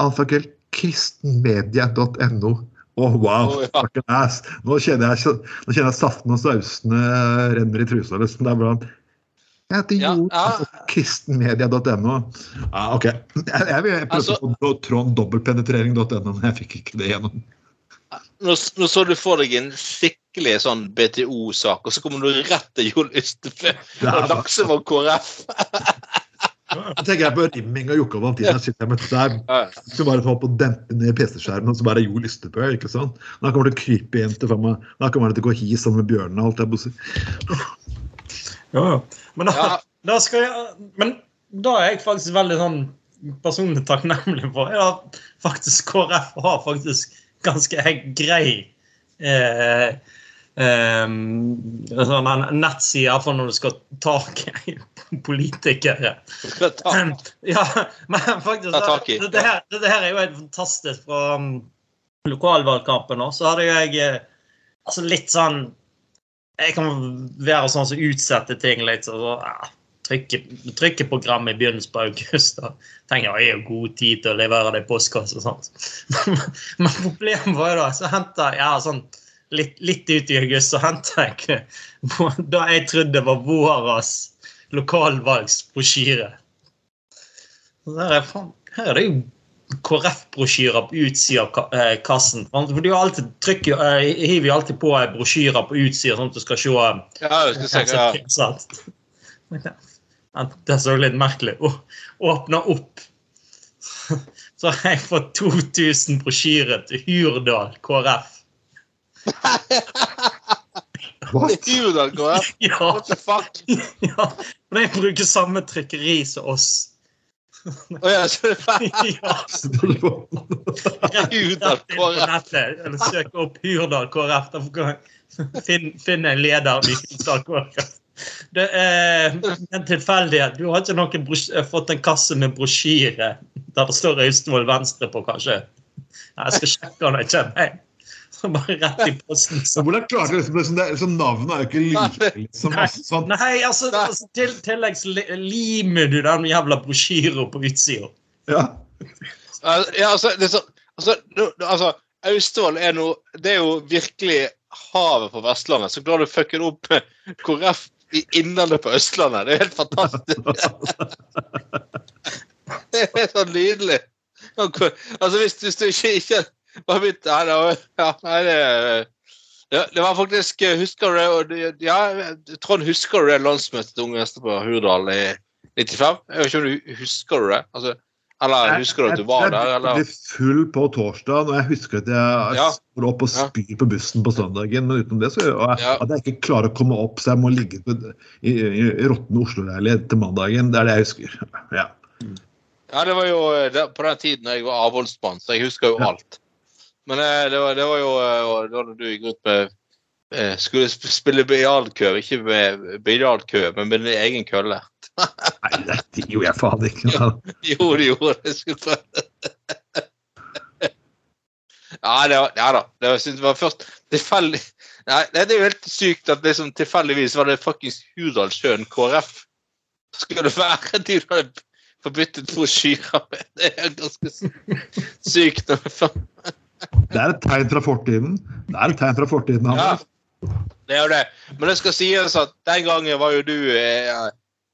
alfakrøll, kristenmedia.no. Å, wow! Oh, ja. Nå kjenner jeg, nå kjenner jeg saften og sausene renner i trusa. Liksom. Det er blant Jeg heter Ja, Joel, ja. altså, kristenmedia.no. Ja, OK. Jeg, jeg, jeg prøvde Altså- på Trond dobbeltpenetrering.no, men jeg fikk ikke det gjennom. Nå, nå så du for deg en skikkelig sånn BTO-sak, og så kommer du rett til Jon Ystebø og Laksevåg KrF. Jeg tenker jeg på rimming og Jokke og Valentina. Shit, jeg der. Så bare får på å dempe ned PC-skjermen, og så bare Jo Lystebø. ikke sant? Da kommer det krypejenter fra meg. Da kommer det til å gå hi sammen med bjørnene. og alt det å. Jo, jo. Men da, Ja. da skal jeg Men da er jeg faktisk veldig sånn personlig takknemlig for er at faktisk KrF har faktisk ganske grei eh, eh, sånn en nettside, iallfall når du skal ta tak i politikere. Ja, men faktisk det, det, her, det her er jo helt fantastisk fra um, lokalvalgkampen. Så hadde jeg eh, altså litt sånn Jeg kan være sånn som utsetter ting litt. Så, trykke, trykkeprogram i begynnelsen på august. Da tenker jeg jeg har god tid til å levere det i postkasse og. Men problemet var jo da, så henta jeg ja, sånn litt, litt ut i august, så henta jeg da jeg trodde var våras lokalvalgsbrosjyre. Er, faen, her er det jo KrF-brosjyrer på utsida av eh, kassen. For har alltid trykker, eh, hiver jo alltid på brosjyrer på utsida, sånn at du skal se eh, Ja, du skal se Ja, Det så litt merkelig ut. Åpna opp, så har jeg fått 2000 brosjyrer til Hurdal KrF. What? Ja, What the fuck? ja, Men de bruker samme trykkeri som oss. Å ja, så det er Ja, Hurdal KrF. eller søk opp Hurdal KrF. Finn, finn en leder i Hurdal KrF. Det er en tilfeldighet. Du har ikke noen eh, fått en kasse med brosjyre der det står Austevoll Venstre på, kanskje? Jeg skal sjekke når jeg kommer hjem. Bare rett i posten. Så hvordan klarte du liksom, liksom, det, liksom Navnet er jo ikke like. Liksom, Nei, altså, sånn. nei, altså, altså til, tilleggs limer du den jævla brosjyra på utsida. Ja. Ja, altså, det er så, altså, du, altså Austevoll er noe Det er jo virkelig havet på Vestlandet. Så klarer du å fucke opp med KrF i Innlandet på Østlandet. Det er helt fantastisk. Det er så nydelig. Altså, hvis, hvis du ikke, ikke ja, det, ja, det var faktisk Husker du det? Ja, Trond, husker du det landsmøtet til Unge Venstre på Hurdal i 95? Jeg vet ikke om du husker det? Altså, eller husker du at du var der? Jeg ble full på torsdag, og jeg husker at jeg Ja. står opp og spyr på bussen på søndagen. Men utenom det så jeg, Ja. at jeg ikke klarer å komme opp, så jeg må ligge på, i, i, i råtten Oslo-leilighet til mandagen. Det er det jeg husker. Ja. Ja, det var jo eh, på den tiden jeg var avholdsmann, så jeg husker jo alt. Men eh, det var, det var jo eh, da når du gikk ut med eh, Skulle spille biljardkø, ikke med biljardkø, men med din egen kølle. Nei, det gjorde jeg faen ikke. Jo, det gjorde det. Skulle prøve. Ja, det var, ja da. Det var, det var først tilfeldig Nei, det er jo helt sykt at liksom tilfeldigvis var det fuckings Hurdalssjøen KrF. Skulle det være de du hadde forbyttet brosjyrer med? Det er ganske sy- sykt. Det er et tegn fra fortiden. Det er et tegn fra fortiden. Ja, det er jo det. Men det skal sies at den gangen var jo du eh,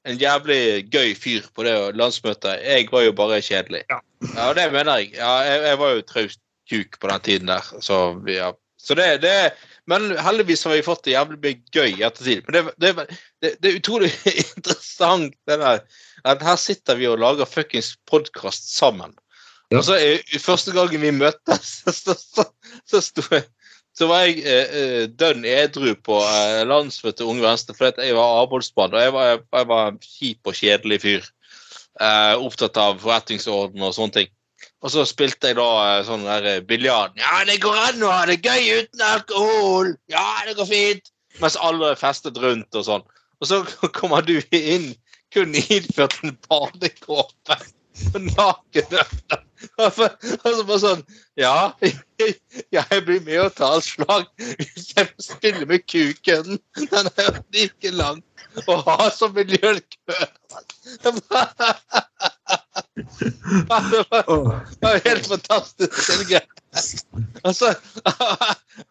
en jævlig gøy fyr på det landsmøtet. Jeg var jo bare kjedelig. Ja. Ja, det mener jeg. Ja, jeg, jeg var jo traust kuk på den tiden der. Så, ja. så det, det Men heldigvis har vi fått det jævlig mye gøy i ettertid. Men det, det, det, det er utrolig interessant det der, at her sitter vi og lager fuckings podkast sammen. Ja. Og så Første gangen vi møttes, så, så, så, så, sto jeg, så var jeg eh, eh, dønn edru på eh, landsmøtet Unge Venstre fordi jeg var avholdsmann. Og jeg var, jeg var en kjip og kjedelig fyr. Eh, opptatt av forretningsorden og sånne ting. Og så spilte jeg da eh, sånn der eh, biljard. Ja, det går an å ha det gøy uten alkohol! Ja, det går fint! Mens alle festet rundt og sånn. Og så kommer du inn kun iført en badekåpe og nakenøtter. Og så og bare sånn Ja, jeg blir med og tar slag hvis jeg spiller med kuken. Den er jo like lang og ha som miljøkø. Det var, helt fantastisk. Helge. Og så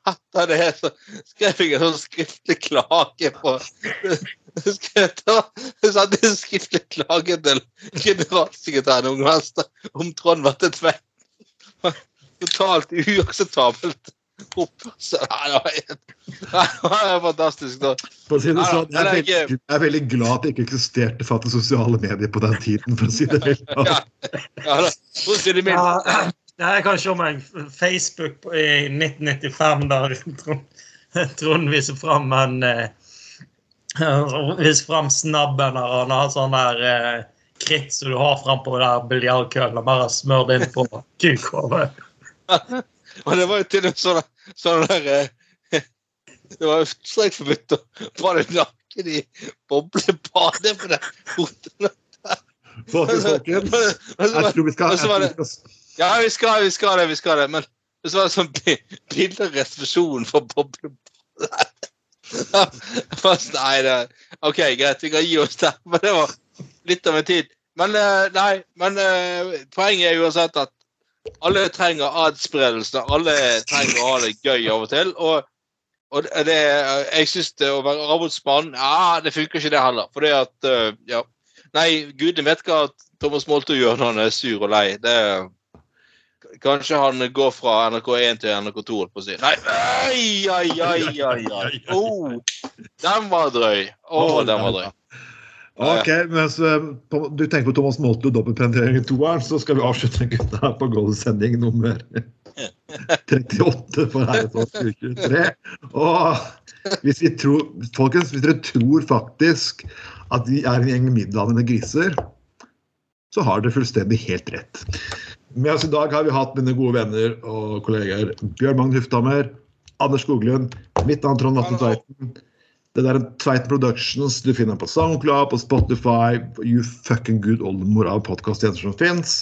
etter det så skrev jeg en sånn skriftlig klage på Jeg satte en skriftlig klage til generalsekretæren om Trond var til tvett. Totalt uakseptabelt Det er Nei, det var fantastisk. da. På å si det sånn, jeg, er veldig, jeg er veldig glad at det ikke eksisterte faktisk sosiale medier på den tiden. for å si det helt Ja, klart. det er kanskje se meg Facebook i 1995 der Trond, Trond viser fram en eh, Viser fram snabben der han har sånn der eh, kritt som du har frampå der biljardkøllen og bare det inn på kukhodet. Og det var jo til og med sånn, sånn der eh, Det var jo strengt forbudt å bade naken i boblebadet på den hotellet. Folkens, folkens. Jeg tror vi skal, Ja, vi skal, vi skal det, vi skal det. Men så var det sånn bi- bildereservasjon for boblebadet. Fast, nei, det, OK, greit, vi kan gi oss der. Men det var, litt av en tid. Men eh, nei, men eh, poenget er uansett at alle trenger adspredelse. Alle trenger å ha det gøy av og til. Og, og det, jeg syns det å være arbeidsmann ja, Det funker ikke, det heller. Fordi at eh, ja. Nei, gudene vet hva Thomas Molto gjør når han er sur og lei. Det Kanskje han går fra NRK1 til NRK2, holdt på å si. Nei, ai, ai, ai, ai, ai. Oh, den var drøy. Å, oh, den var drøy. Ok, mens du tenker på Thomas Molto dobbeltpenetrering i toeren, så skal vi avslutte gutta på Goldsending nummer 38 for Herrefolk 2023. Og hvis vi tror, folkens, hvis dere tror faktisk at vi er en gjeng middelaldrende griser, så har dere fullstendig helt rett. Med oss i dag har vi hatt mine gode venner og kollegaer Bjørn Magn Hufthammer, Anders Skoglund, mitt navn Trond Vatne Tveiten. Det der Tveit Tveiten Productions du finner på SoundCloud, på Spotify, you fucking good oldemor av podkasttjenester som fins.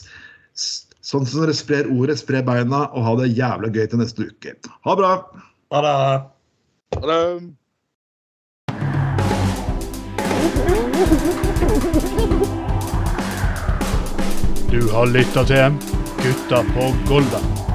Sånn som dere sprer ordet, sprer beina, og ha det jævla gøy til neste uke. Ha det bra! Ha det. Ha det. Du har lytta til Gutta på Golda.